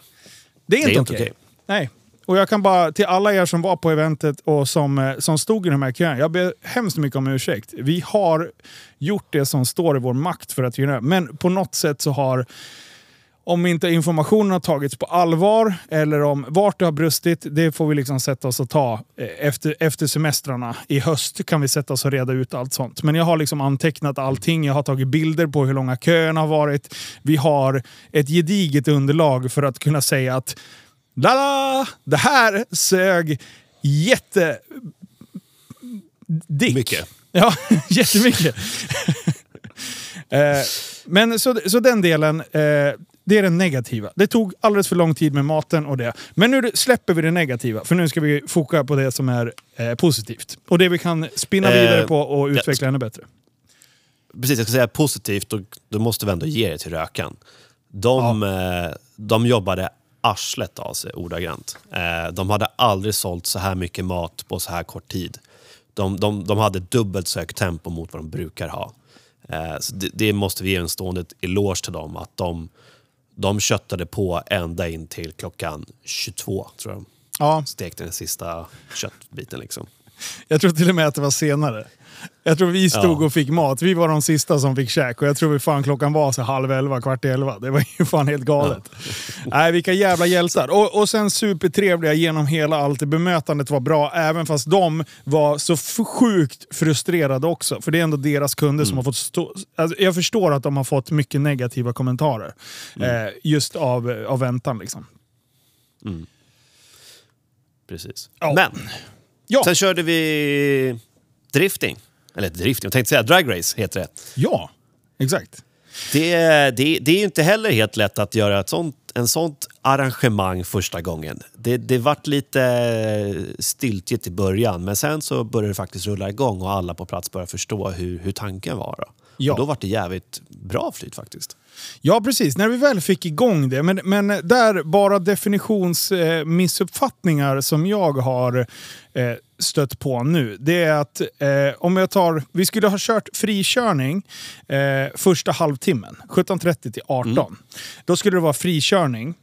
Det är inte okej. Okay. Nej. Och jag kan bara, till alla er som var på eventet och som, eh, som stod i de här köerna, jag ber hemskt mycket om ursäkt. Vi har gjort det som står i vår makt för att göra det. Men på något sätt så har om inte informationen har tagits på allvar eller om vart det har brustit, det får vi liksom sätta oss och ta eh, efter, efter semestrarna. I höst kan vi sätta oss och reda ut allt sånt. Men jag har liksom antecknat allting. Jag har tagit bilder på hur långa köerna har varit. Vi har ett gediget underlag för att kunna säga att Lala! Det här sög jätte... Dick. Mycket. Ja, jättemycket. eh, men så, så den delen, eh, det är det negativa. Det tog alldeles för lång tid med maten och det. Men nu släpper vi det negativa, för nu ska vi fokusera på det som är eh, positivt. Och det vi kan spinna eh, vidare på och utveckla ännu bättre. Precis, jag ska säga positivt, och då måste vi ändå ge det till rökan. De, ja. eh, de jobbade arslet av sig ordagrant. Eh, de hade aldrig sålt så här mycket mat på så här kort tid. De, de, de hade dubbelt så högt tempo mot vad de brukar ha. Eh, det, det, måste vi ge en stående eloge till dem, att de de köttade på ända in till klockan 22, tror jag. Ja. Stekte den sista köttbiten liksom. Jag tror till och med att det var senare. Jag tror vi stod och fick mat. Vi var de sista som fick käk och jag tror vi fan klockan var så halv elva, kvart i elva. Det var ju fan helt galet. Nej, vilka jävla hjältar. Och, och sen supertrevliga genom hela allt. Bemötandet var bra, även fast de var så sjukt frustrerade också. För det är ändå deras kunder mm. som har fått stå... Alltså, jag förstår att de har fått mycket negativa kommentarer. Mm. Eh, just av, av väntan liksom. Mm. Precis. Ja. Men, ja. sen körde vi drifting. Eller drifting, jag tänkte säga drag race heter det. Ja, exakt. Det, det, det är ju inte heller helt lätt att göra ett sånt, en sånt arrangemang första gången. Det, det vart lite stiltligt i början, men sen så började det faktiskt rulla igång och alla på plats började förstå hur, hur tanken var. Då. Ja. Och då var det jävligt bra flyt faktiskt. Ja, precis. När vi väl fick igång det. Men, men där bara definitionsmissuppfattningar eh, som jag har eh, stött på nu. Det är att eh, om jag tar... Vi skulle ha kört frikörning eh, första halvtimmen. 17.30 till 18. Mm. Då skulle det vara frikörning.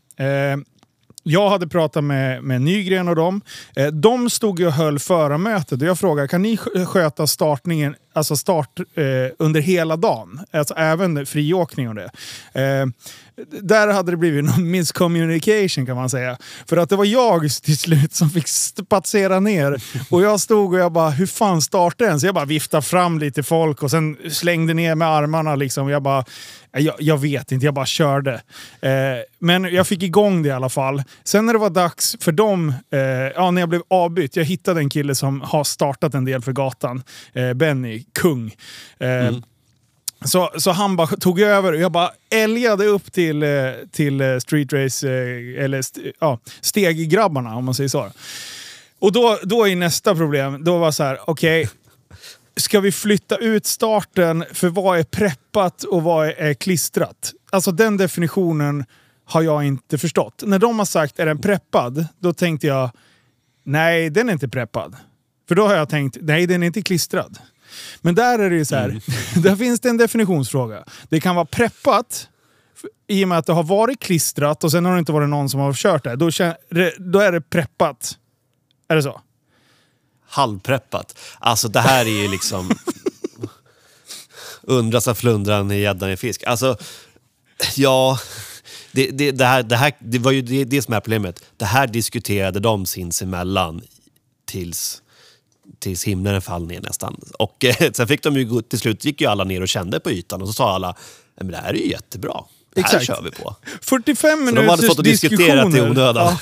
Jag hade pratat med, med Nygren och dem. Eh, de stod och höll förarmötet och jag frågade kan ni sköta startningen, alltså start eh, under hela dagen? Alltså även friåkning och det. Eh, där hade det blivit någon miscommunication kan man säga. För att det var jag till slut som fick spatsera ner. Och jag stod och jag bara, hur fan startar den? Så jag bara viftade fram lite folk och sen slängde ner med armarna liksom. Jag bara, jag, jag vet inte, jag bara körde. Eh, men jag fick igång det i alla fall. Sen när det var dags för dem, eh, ja när jag blev avbytt, jag hittade en kille som har startat en del för gatan. Eh, Benny, kung. Eh, mm. Så, så han bara tog över och jag bara älgade upp till, eh, till eh, Street Race, eh, eller st ja, steggrabbarna om man säger så. Och då, då är nästa problem, då var så här, okej, okay, ska vi flytta ut starten för vad är preppat och vad är, är klistrat? Alltså den definitionen har jag inte förstått. När de har sagt är den preppad, då tänkte jag nej, den är inte preppad. För då har jag tänkt nej, den är inte klistrad. Men där är det ju så här, mm. där finns det en definitionsfråga. Det kan vara preppat i och med att det har varit klistrat och sen har det inte varit någon som har kört det. Då, då är det preppat. Är det så? Halvpreppat. Alltså det här är ju liksom... undras av flundran i gäddan i fisk. Alltså, ja... Det, det, det, här, det, här, det var ju det, det som är problemet. Det här diskuterade de sinsemellan tills tills himlen fall ner nästan. Och eh, sen fick de ju, till slut gick ju alla ner och kände på ytan och så sa alla, men det här är ju jättebra. Det här Exakt. kör vi på. 45 minuters de hade fått diskuterat i onödan. Ja.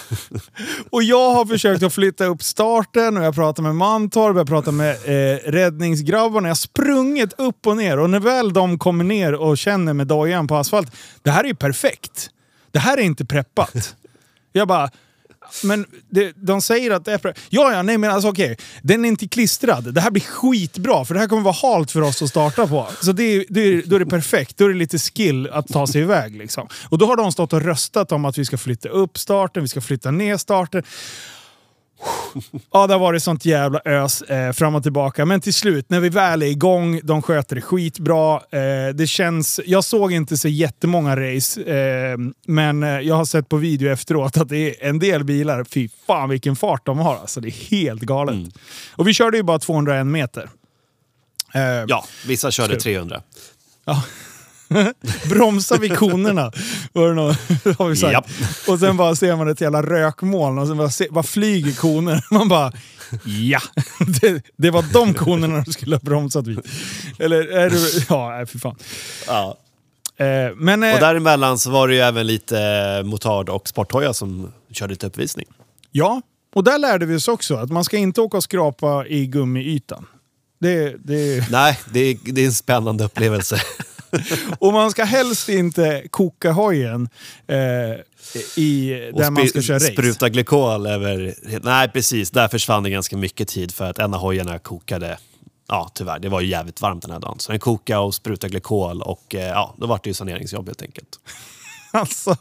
Och jag har försökt att flytta upp starten och jag pratar med Mantorp, jag pratar med eh, räddningsgrabbarna. Jag har sprungit upp och ner och när väl de kommer ner och känner med dojan på asfalt, det här är ju perfekt. Det här är inte preppat. Jag bara, men det, de säger att det är... Ja, ja, nej men alltså okej. Okay. Den är inte klistrad. Det här blir skitbra, för det här kommer vara halt för oss att starta på. Så det, det, då är det perfekt. Då är det lite skill att ta sig iväg. Liksom. Och då har de stått och röstat om att vi ska flytta upp starten, vi ska flytta ner starten. Ja, det har varit sånt jävla ös eh, fram och tillbaka. Men till slut, när vi väl är igång, de sköter det skitbra. Eh, det känns... Jag såg inte så jättemånga race, eh, men eh, jag har sett på video efteråt att det är en del bilar, fy fan vilken fart de har. Alltså, det är helt galet. Mm. Och vi körde ju bara 201 meter. Eh, ja, vissa körde 300. Ja. Bromsa vid konerna. Var det någon, har vi sagt. Japp. Och sen bara ser man ett jävla rökmoln och sen bara, se, bara flyger koner. Man bara, ja! Det, det var de konerna du skulle ha bromsat vid. Eller är det, ja, för fan. Ja. Eh, men, eh, och däremellan så var det ju även lite eh, motard och sporthojar som körde lite uppvisning. Ja, och där lärde vi oss också att man ska inte åka och skrapa i gummiytan. Det, det... Nej, det är, det är en spännande upplevelse. och man ska helst inte koka hojen eh, i, där man ska köra race. spruta glykol över... Nej, precis. Där försvann det ganska mycket tid för att en av hojarna kokade Ja, tyvärr. Det var ju jävligt varmt den här dagen. Så den kokade och sprutade glykol och eh, ja, då var det ju saneringsjobb helt enkelt. Alltså.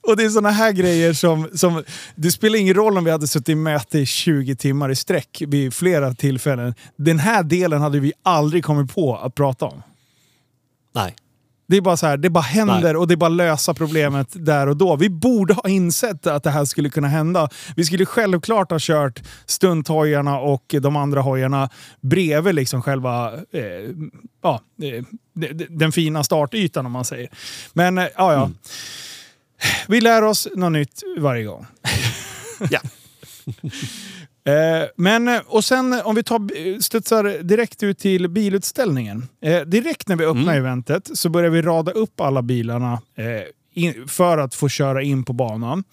Och det är såna här grejer som, som... Det spelar ingen roll om vi hade suttit i möte i 20 timmar i sträck vid flera tillfällen. Den här delen hade vi aldrig kommit på att prata om. Nej. Det är bara så här, det bara händer Nej. och det är bara lösa problemet där och då. Vi borde ha insett att det här skulle kunna hända. Vi skulle självklart ha kört stunthojarna och de andra hojarna bredvid liksom själva eh, ja, eh, den fina startytan om man säger. Men eh, ja, ja. Mm. vi lär oss något nytt varje gång. ja. Eh, men, eh, och sen om vi tar, studsar direkt ut till bilutställningen. Eh, direkt när vi öppnar mm. eventet så börjar vi rada upp alla bilarna in, för att få köra in på banan.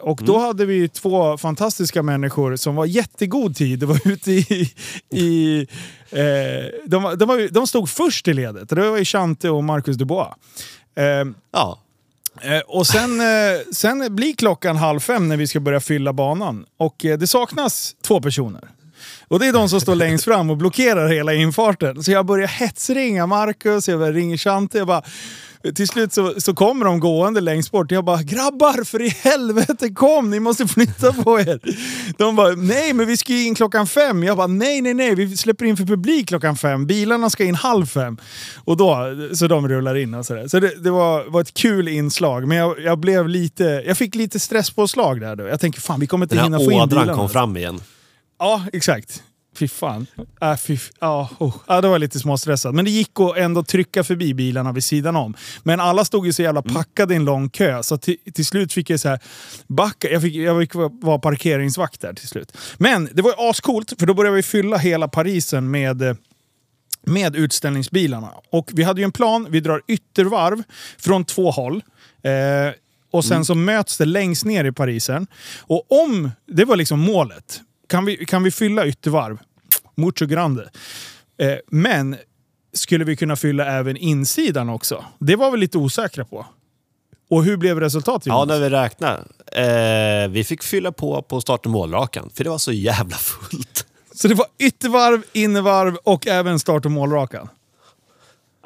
och då mm. hade vi två fantastiska människor som var jättegod tid. De var ute i... i de, de, var, de stod först i ledet. Det var Chante och Marcus Dubois. ja. Eh, och sen, eh, sen blir klockan halv fem när vi ska börja fylla banan. Och eh, det saknas två personer. Och det är de som står längst fram och blockerar hela infarten. Så jag börjar hetsringa Marcus, jag börjar ringa Chante. Jag bara, till slut så, så kommer de gående längst bort. Jag bara “grabbar, för i helvete kom! Ni måste flytta på er!” De bara “nej, men vi ska ju in klockan fem”. Jag bara “nej, nej, nej, vi släpper in för publik klockan fem. Bilarna ska in halv fem”. Och då, så de rullar in och sådär. Så det, det var, var ett kul inslag, men jag, jag blev lite... Jag fick lite stresspåslag där då. Jag tänker fan, vi kommer inte hinna få in bilarna. Den här kom fram igen. Ja, exakt. Fy fan. Äh, fy, ja, oh. ja, det var lite småstressat. Men det gick att ändå trycka förbi bilarna vid sidan om. Men alla stod ju så jävla mm. packade i en lång kö, så till, till slut fick jag så här backa. Jag fick, jag fick vara parkeringsvakt där till slut. Men det var ju ascoolt, för då började vi fylla hela Parisen med med utställningsbilarna. Och vi hade ju en plan, vi drar yttervarv från två håll. Eh, och sen mm. så möts det längst ner i Parisen. Och om, det var liksom målet, kan vi, kan vi fylla yttervarv? Mucho grande. Eh, men skulle vi kunna fylla även insidan också? Det var vi lite osäkra på. Och hur blev resultatet? Ja, när vi räknade. Eh, vi fick fylla på på start och målrakan, för det var så jävla fullt. Så det var yttervarv, innervarv och även start och målrakan?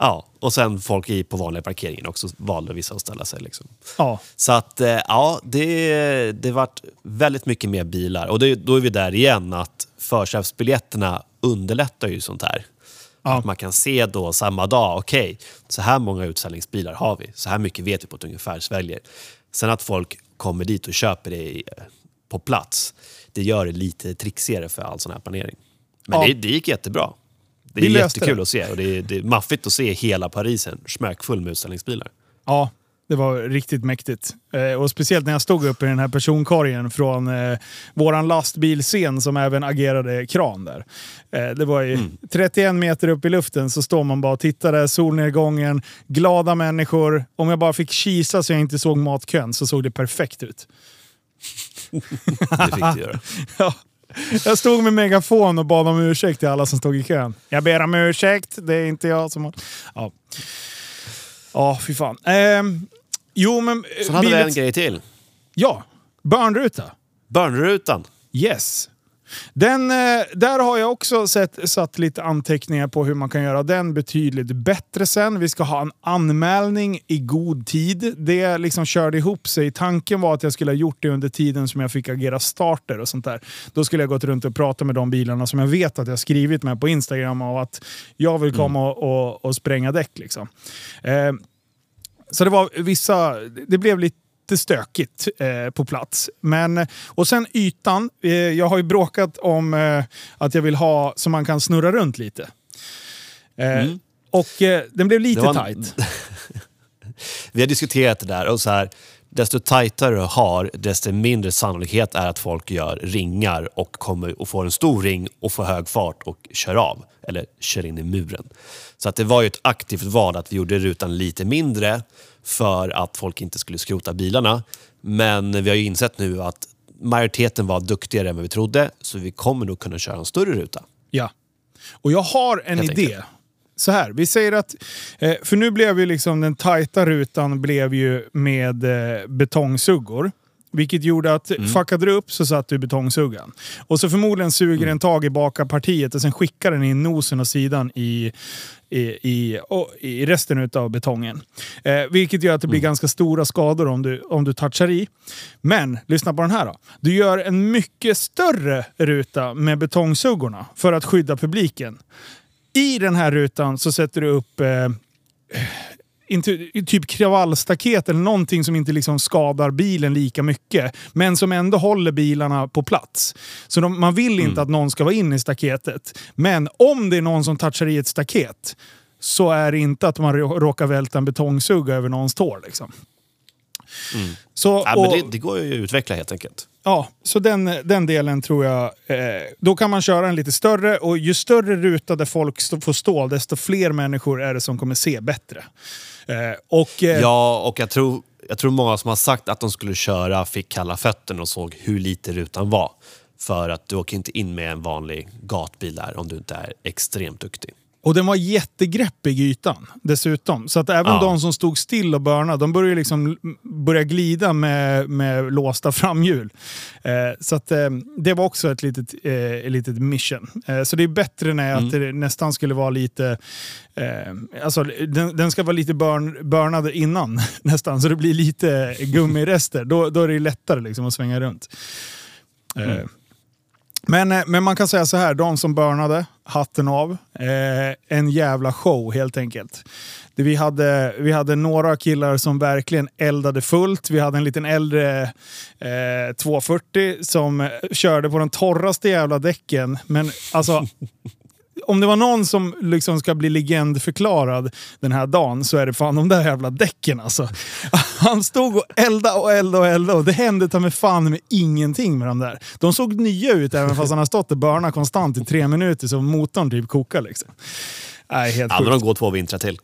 Ja, och sen folk i på vanliga parkeringen också valde vissa att ställa sig. Liksom. Ja. Så att, eh, ja, det, det vart väldigt mycket mer bilar. Och det, då är vi där igen, att förköpsbiljetterna underlättar ju sånt här. Ja. Att man kan se då samma dag, okej, okay, så här många utställningsbilar har vi. Så här mycket vet vi på ett ungefärsväljer. Sen att folk kommer dit och köper det på plats, det gör det lite trixigare för all sån här planering. Men ja. det, det gick jättebra. Det är jättekul det. att se och det är, det är maffigt att se hela Parisen smäckfull med utställningsbilar. Ja, det var riktigt mäktigt. Eh, och speciellt när jag stod uppe i den här personkorgen från eh, våran lastbilscen som även agerade kran där. Eh, det var ju mm. 31 meter upp i luften så står man bara och tittar där, solnedgången, glada människor. Om jag bara fick kisa så jag inte såg matkön så såg det perfekt ut. det fick du göra. ja. Jag stod med megafon och bad om ursäkt till alla som stod i kön. Jag ber om ursäkt, det är inte jag som har... Ja, ja fy fan. Ehm, jo, men... Eh, Sen hade vi en grej till. Ja, barnruta. Barnrutan. Yes. Den, eh, där har jag också sett, satt lite anteckningar på hur man kan göra den betydligt bättre sen. Vi ska ha en anmälning i god tid. Det liksom körde ihop sig. Tanken var att jag skulle ha gjort det under tiden som jag fick agera starter och sånt där. Då skulle jag gått runt och pratat med de bilarna som jag vet att jag skrivit med på Instagram och att jag vill komma mm. och, och, och, spränga däck. Liksom. Eh, så det var vissa... Det blev lite lite stökigt eh, på plats. Men, och sen ytan. Eh, jag har ju bråkat om eh, att jag vill ha så man kan snurra runt lite. Eh, mm. Och eh, den blev lite en... tight. Vi har diskuterat det där och så här, desto tajtare du har, desto mindre sannolikhet är att folk gör ringar och kommer och får en stor ring och får hög fart och kör av. Eller kör in i muren. Så att det var ju ett aktivt val att vi gjorde rutan lite mindre för att folk inte skulle skrota bilarna. Men vi har ju insett nu att majoriteten var duktigare än vad vi trodde, så vi kommer nog kunna köra en större ruta. Ja. Och jag har en Helt idé. Enkelt. Så här, vi säger att... Eh, för nu blev ju liksom den tajta rutan blev ju med eh, betongsuggor. Vilket gjorde att mm. fuckade du upp så satt du i betongsuggan. Och så förmodligen suger mm. den tag i bakarpartiet och sen skickar den in nosen och sidan i, i, i, i resten av betongen. Eh, vilket gör att det blir mm. ganska stora skador om du, om du touchar i. Men lyssna på den här då. Du gör en mycket större ruta med betongsuggorna för att skydda publiken. I den här rutan så sätter du upp eh, inte, typ kravallstaket eller någonting som inte liksom skadar bilen lika mycket. Men som ändå håller bilarna på plats. Så de, man vill inte mm. att någon ska vara inne i staketet. Men om det är någon som touchar i ett staket så är det inte att man råkar välta en betongsugga över någons tår. Liksom. Mm. Så, ja, men det, det, går ju att utveckla helt enkelt. Ja, så den, den delen tror jag... Eh, då kan man köra en lite större och ju större ruta där folk stå, får stå, desto fler människor är det som kommer se bättre. Eh, och, eh, ja, och jag tror, jag tror många som har sagt att de skulle köra fick kalla fötterna och såg hur lite rutan var. För att du åker inte in med en vanlig gatbil där om du inte är extremt duktig. Och den var jättegreppig ytan dessutom. Så att även ja. de som stod still och börnade, de började liksom börja glida med, med låsta framhjul. Eh, så att, eh, det var också ett litet, eh, litet mission. Eh, så det är bättre när mm. att det nästan skulle vara lite... Eh, alltså, den, den, ska vara lite burn, burnad innan nästan, så det blir lite gummirester. då, då är det lättare liksom att svänga runt. Eh, mm. Men, eh, men man kan säga så här, de som börnade, hatten av. Eh, en jävla show helt enkelt. Vi hade, vi hade några killar som verkligen eldade fullt. Vi hade en liten äldre eh, 240 som körde på de torraste jävla däcken. Men alltså, om det var någon som liksom ska bli legendförklarad den här dagen så är det fan de där jävla däcken alltså. Han stod och eldade och eldade och eldade och det hände ta med fan med ingenting med de där. De såg nya ut även fast han har stått och börnat konstant i tre minuter så motorn typ kokar liksom. Nej, helt men de går två vintrar till.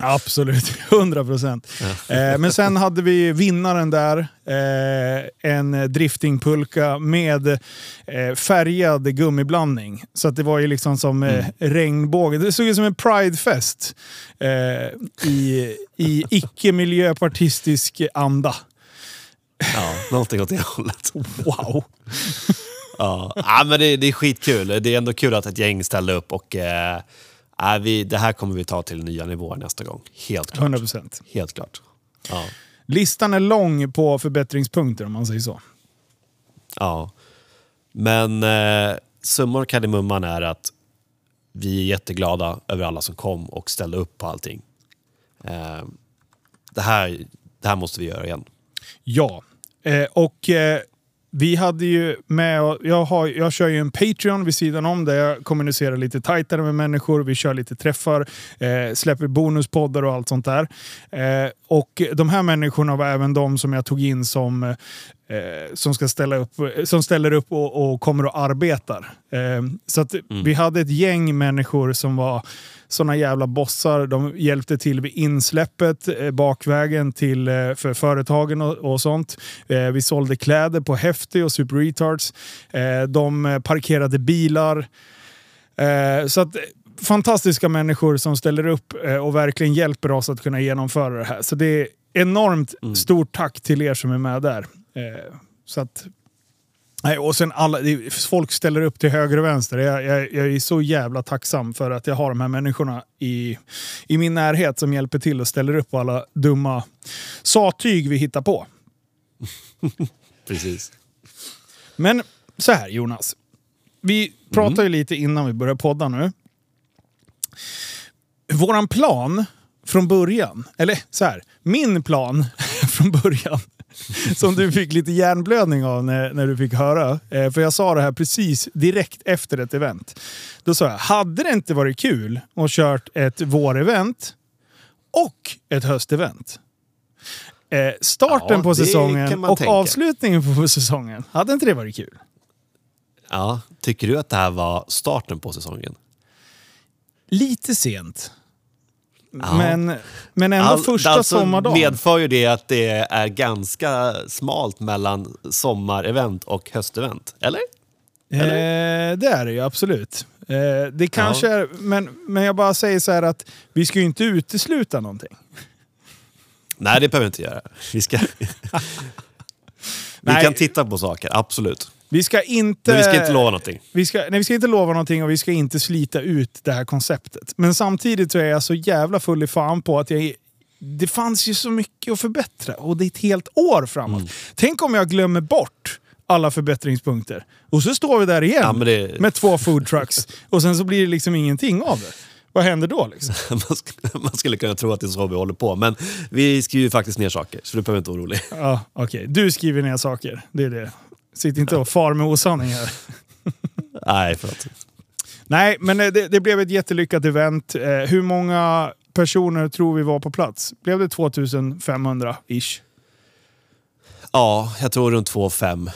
Absolut, 100 procent. Ja. Eh, men sen hade vi vinnaren där. Eh, en driftingpulka med eh, färgad gummiblandning. Så att det var ju liksom som eh, mm. regnbåge. Det såg ut som en pridefest eh, i, i icke-miljöpartistisk anda. Ja, någonting åt det hållet. Wow! ja. ja, men det, det, är skitkul. Det är ändå kul att ett gäng ställde upp och eh, äh, vi, det här kommer vi ta till nya nivåer nästa gång. Helt klart. 100%. Helt klart. Ja. Listan är lång på förbättringspunkter om man säger så. Ja, men eh, summan kardemumman är att vi är jätteglada över alla som kom och ställde upp på allting. Eh, det, här, det här måste vi göra igen. Ja, eh, och eh, vi hade ju med, jag, har, jag kör ju en Patreon vid sidan om där jag kommunicerar lite tajtare med människor. Vi kör lite träffar, eh, släpper bonuspoddar och allt sånt där. Eh, och de här människorna var även de som jag tog in som eh, som, ska ställa upp, som ställer upp och, och kommer och arbetar. Eh, så att mm. vi hade ett gäng människor som var såna jävla bossar. De hjälpte till vid insläppet, eh, bakvägen till, eh, för företagen och, och sånt. Eh, vi sålde kläder på Häftig och Super Retards. Eh, de parkerade bilar. Eh, så att fantastiska människor som ställer upp eh, och verkligen hjälper oss att kunna genomföra det här. Så det är enormt mm. stort tack till er som är med där. så att Nej, och sen alla, folk ställer upp till höger och vänster. Jag, jag, jag, är så jävla tacksam för att jag har de här människorna i, i min närhet som hjälper till och ställer upp på alla dumma sattyg vi hittar på. Precis. Men så här Jonas. Vi pratade mm. ju lite innan vi började podda nu. Våran plan från början, eller så här, min plan från början som du fick lite hjärnblödning av när, när du fick höra. Eh, för jag sa det här precis direkt efter ett event. Då sa jag, hade det inte varit kul att kört ett vårevent och ett höstevent? Eh, starten ja, på säsongen och tänka. avslutningen på säsongen, hade inte det varit kul? Ja, tycker du att det här var starten på säsongen? Lite sent. Ja. Men, men ändå All, första alltså sommardagen. medför ju det att det är ganska smalt mellan sommarevent och höstevent, eller? eller? Eh, det är det ju absolut. Eh, det kanske ja. är, men, men jag bara säger så här att vi ska ju inte utesluta någonting. Nej, det behöver vi inte göra. Vi, ska vi kan titta på saker, absolut. Vi ska inte... Men vi ska inte lova någonting. Vi ska, nej, vi ska inte lova någonting och vi ska inte slita ut det här konceptet. Men samtidigt så är jag så jävla full i fan på att jag det fanns ju så mycket att förbättra och det är ett helt år framåt. Mm. Tänk om jag glömmer bort alla förbättringspunkter. Och så står vi där igen ja, det... med två foodtrucks och sen så blir det liksom ingenting av det. Vad händer då? Liksom? man skulle kunna tro att det är så vi håller på, men vi skriver faktiskt ner saker, så du behöver inte vara orolig. Ja, okay. Du skriver ner saker, det är det. Sitt inte och far med osanning här. Nej, förlåt. Nej, men det, det, blev ett jättelyckat event. Eh, hur många personer tror vi var på plats? Blev det 2500-ish? Ja, jag tror runt 2,5.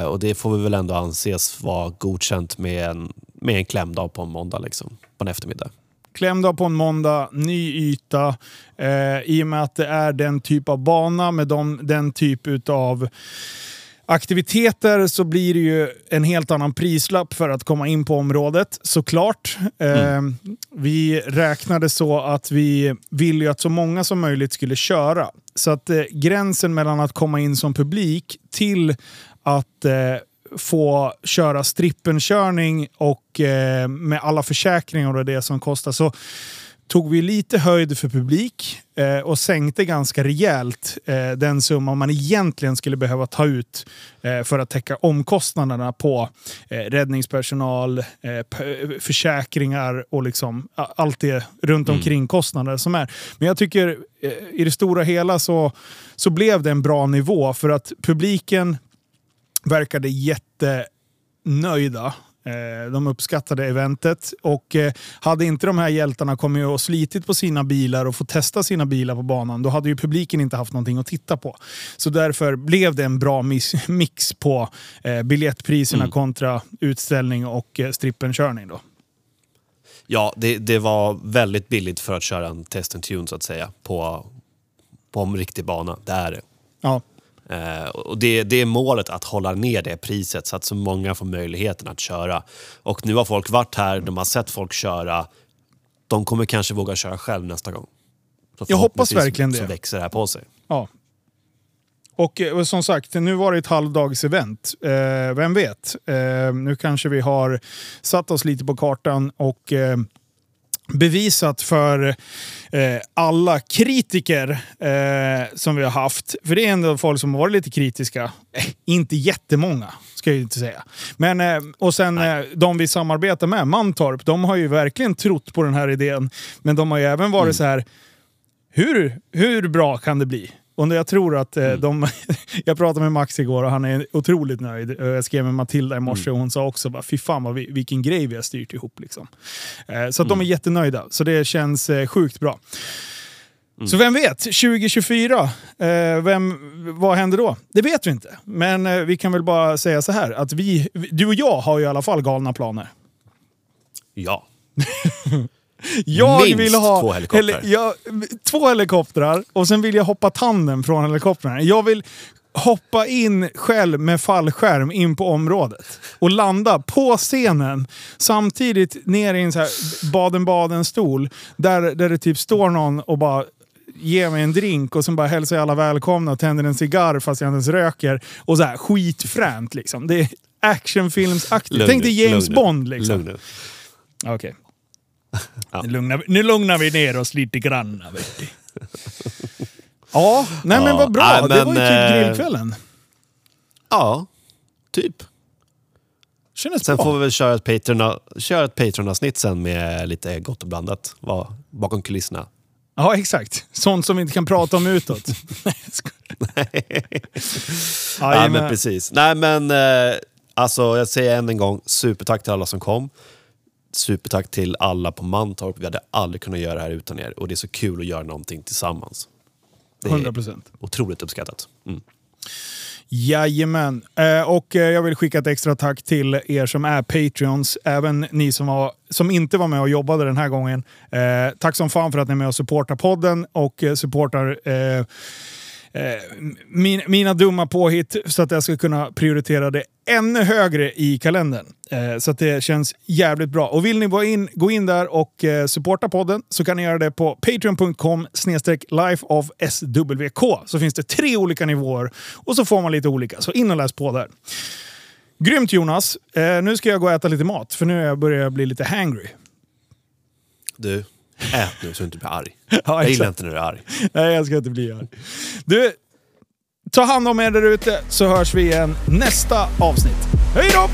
Eh, och det får vi väl ändå anses vara godkänt med en, med en klämdag på en måndag, liksom, på en eftermiddag. Klämdag på en måndag, ny yta. Eh, I och med att det är den typ av bana med de, den typ av aktiviteter så blir det ju en helt annan prislapp för att komma in på området såklart. Mm. Eh, vi räknade så att vi ville att så många som möjligt skulle köra. Så att eh, gränsen mellan att komma in som publik till att eh, få köra strippenkörning och eh, med alla försäkringar och det som kostar så tog vi lite höjd för publik eh, och sänkte ganska rejält eh, den summa man egentligen skulle behöva ta ut eh, för att täcka omkostnaderna på eh, räddningspersonal, eh, försäkringar och liksom allt det runt mm. omkring mm. kostnader som är. Men jag tycker eh, i det stora hela så, så blev det en bra nivå för att publiken verkade jättenöjda. De uppskattade eventet och eh, hade inte de här hjältarna kommit och slitit på sina bilar och fått testa sina bilar på banan, då hade ju publiken inte haft någonting att titta på. Så därför blev det en bra mix på eh, biljettpriserna mm. kontra utställning och strippenkörning. Då. Ja, det, det var väldigt billigt för att köra en test and tune så att säga på, på en riktig bana. Det är det. Ja. Eh, och det, det, är målet, att hålla ner det priset så att så många får möjligheten att köra. Och nu har folk varit här, de har sett folk köra. De kommer kanske våga köra själv nästa gång. Så Jag hoppas verkligen det. Så växer det här på sig. Ja. Och, och eh, som sagt, nu var det ett halvdagsevent. Eh, vem vet? Eh, nu kanske vi har satt oss lite på kartan och eh, bevisat för eh, alla kritiker eh, som vi har haft. För det är ändå folk som har varit lite kritiska. Eh, inte jättemånga, ska jag inte säga. Men, eh, och sen eh, de vi samarbetar med, Mantorp, de har ju verkligen trott på den här idén. Men de har ju även varit mm. så här, hur, hur bra kan det bli? Och jag tror att eh, mm. de... jag pratade med Max igår och han är otroligt nöjd. Jag skrev med Matilda i morse och hon sa också bara, fy fan vad vi, vilken grej vi har styrt ihop. Liksom. Eh, så att mm. de är jättenöjda. Så det känns eh, sjukt bra. Mm. Så vem vet, 2024, eh, vem, vad händer då? Det vet vi inte. Men eh, vi kan väl bara säga så här, att vi, du och jag har ju i alla fall galna planer. Ja. Jag Minst vill ha två helikoptrar. Heli jag, två helikoptrar och sen vill jag hoppa tanden från helikoptrarna. Jag vill hoppa in själv med fallskärm in på området och landa på scenen. Samtidigt ner i en så Baden-Baden-stol där, där det typ står någon och bara ger mig en drink och sen bara hälsar alla välkomna och tänder en cigarr fast jag inte ens röker. Och så här skitfränt liksom. Det är actionfilmsaktigt. Tänk dig James lugn, Bond liksom. Okej. Okay. Ja. Nu, lugnar vi, nu lugnar vi ner oss lite grann. Vet du. Ja, nej men vad bra. Nej, men, det var ju typ eh, grillkvällen. Ja, typ. Kändes sen bra. får vi väl köra ett Patreon, köra ett Patreon-avsnitt sen med lite gott och blandat. Var, bakom kulisserna. Ja, exakt. Sånt som vi inte kan prata om utåt. Nej, ja, men precis. Nej, men eh, alltså jag säger än en gång, supertack till alla som kom supertack till alla på Mantorp. Vi hade aldrig kunnat göra det här utan er och det är så kul att göra någonting tillsammans. Det är 100%. otroligt uppskattat. Mm. Jajamän. Eh, och eh, jag vill skicka ett extra tack till er som är Patreons. Även ni som, var, som inte var med och jobbade den här gången. Eh, tack som fan för att ni är med och supportar podden och supportar Eh, min, mina dumma påhitt så att jag ska kunna prioritera det ännu högre i kalendern. Eh, så det känns jävligt bra. Och vill ni gå in, gå in där och eh, supporta podden så kan ni göra det på patreon.com lifeofswk. Så finns det tre olika nivåer och så får man lite olika. Så in och läs på där. Grymt Jonas! Eh, nu ska jag gå och äta lite mat för nu börjar jag bli lite hangry. Du, Ät nu så du inte blir arg. Ja, jag gillar inte när du är arg. Nej, jag ska inte bli arg. Du, ta hand om er där ute så hörs vi igen nästa avsnitt. Hej då!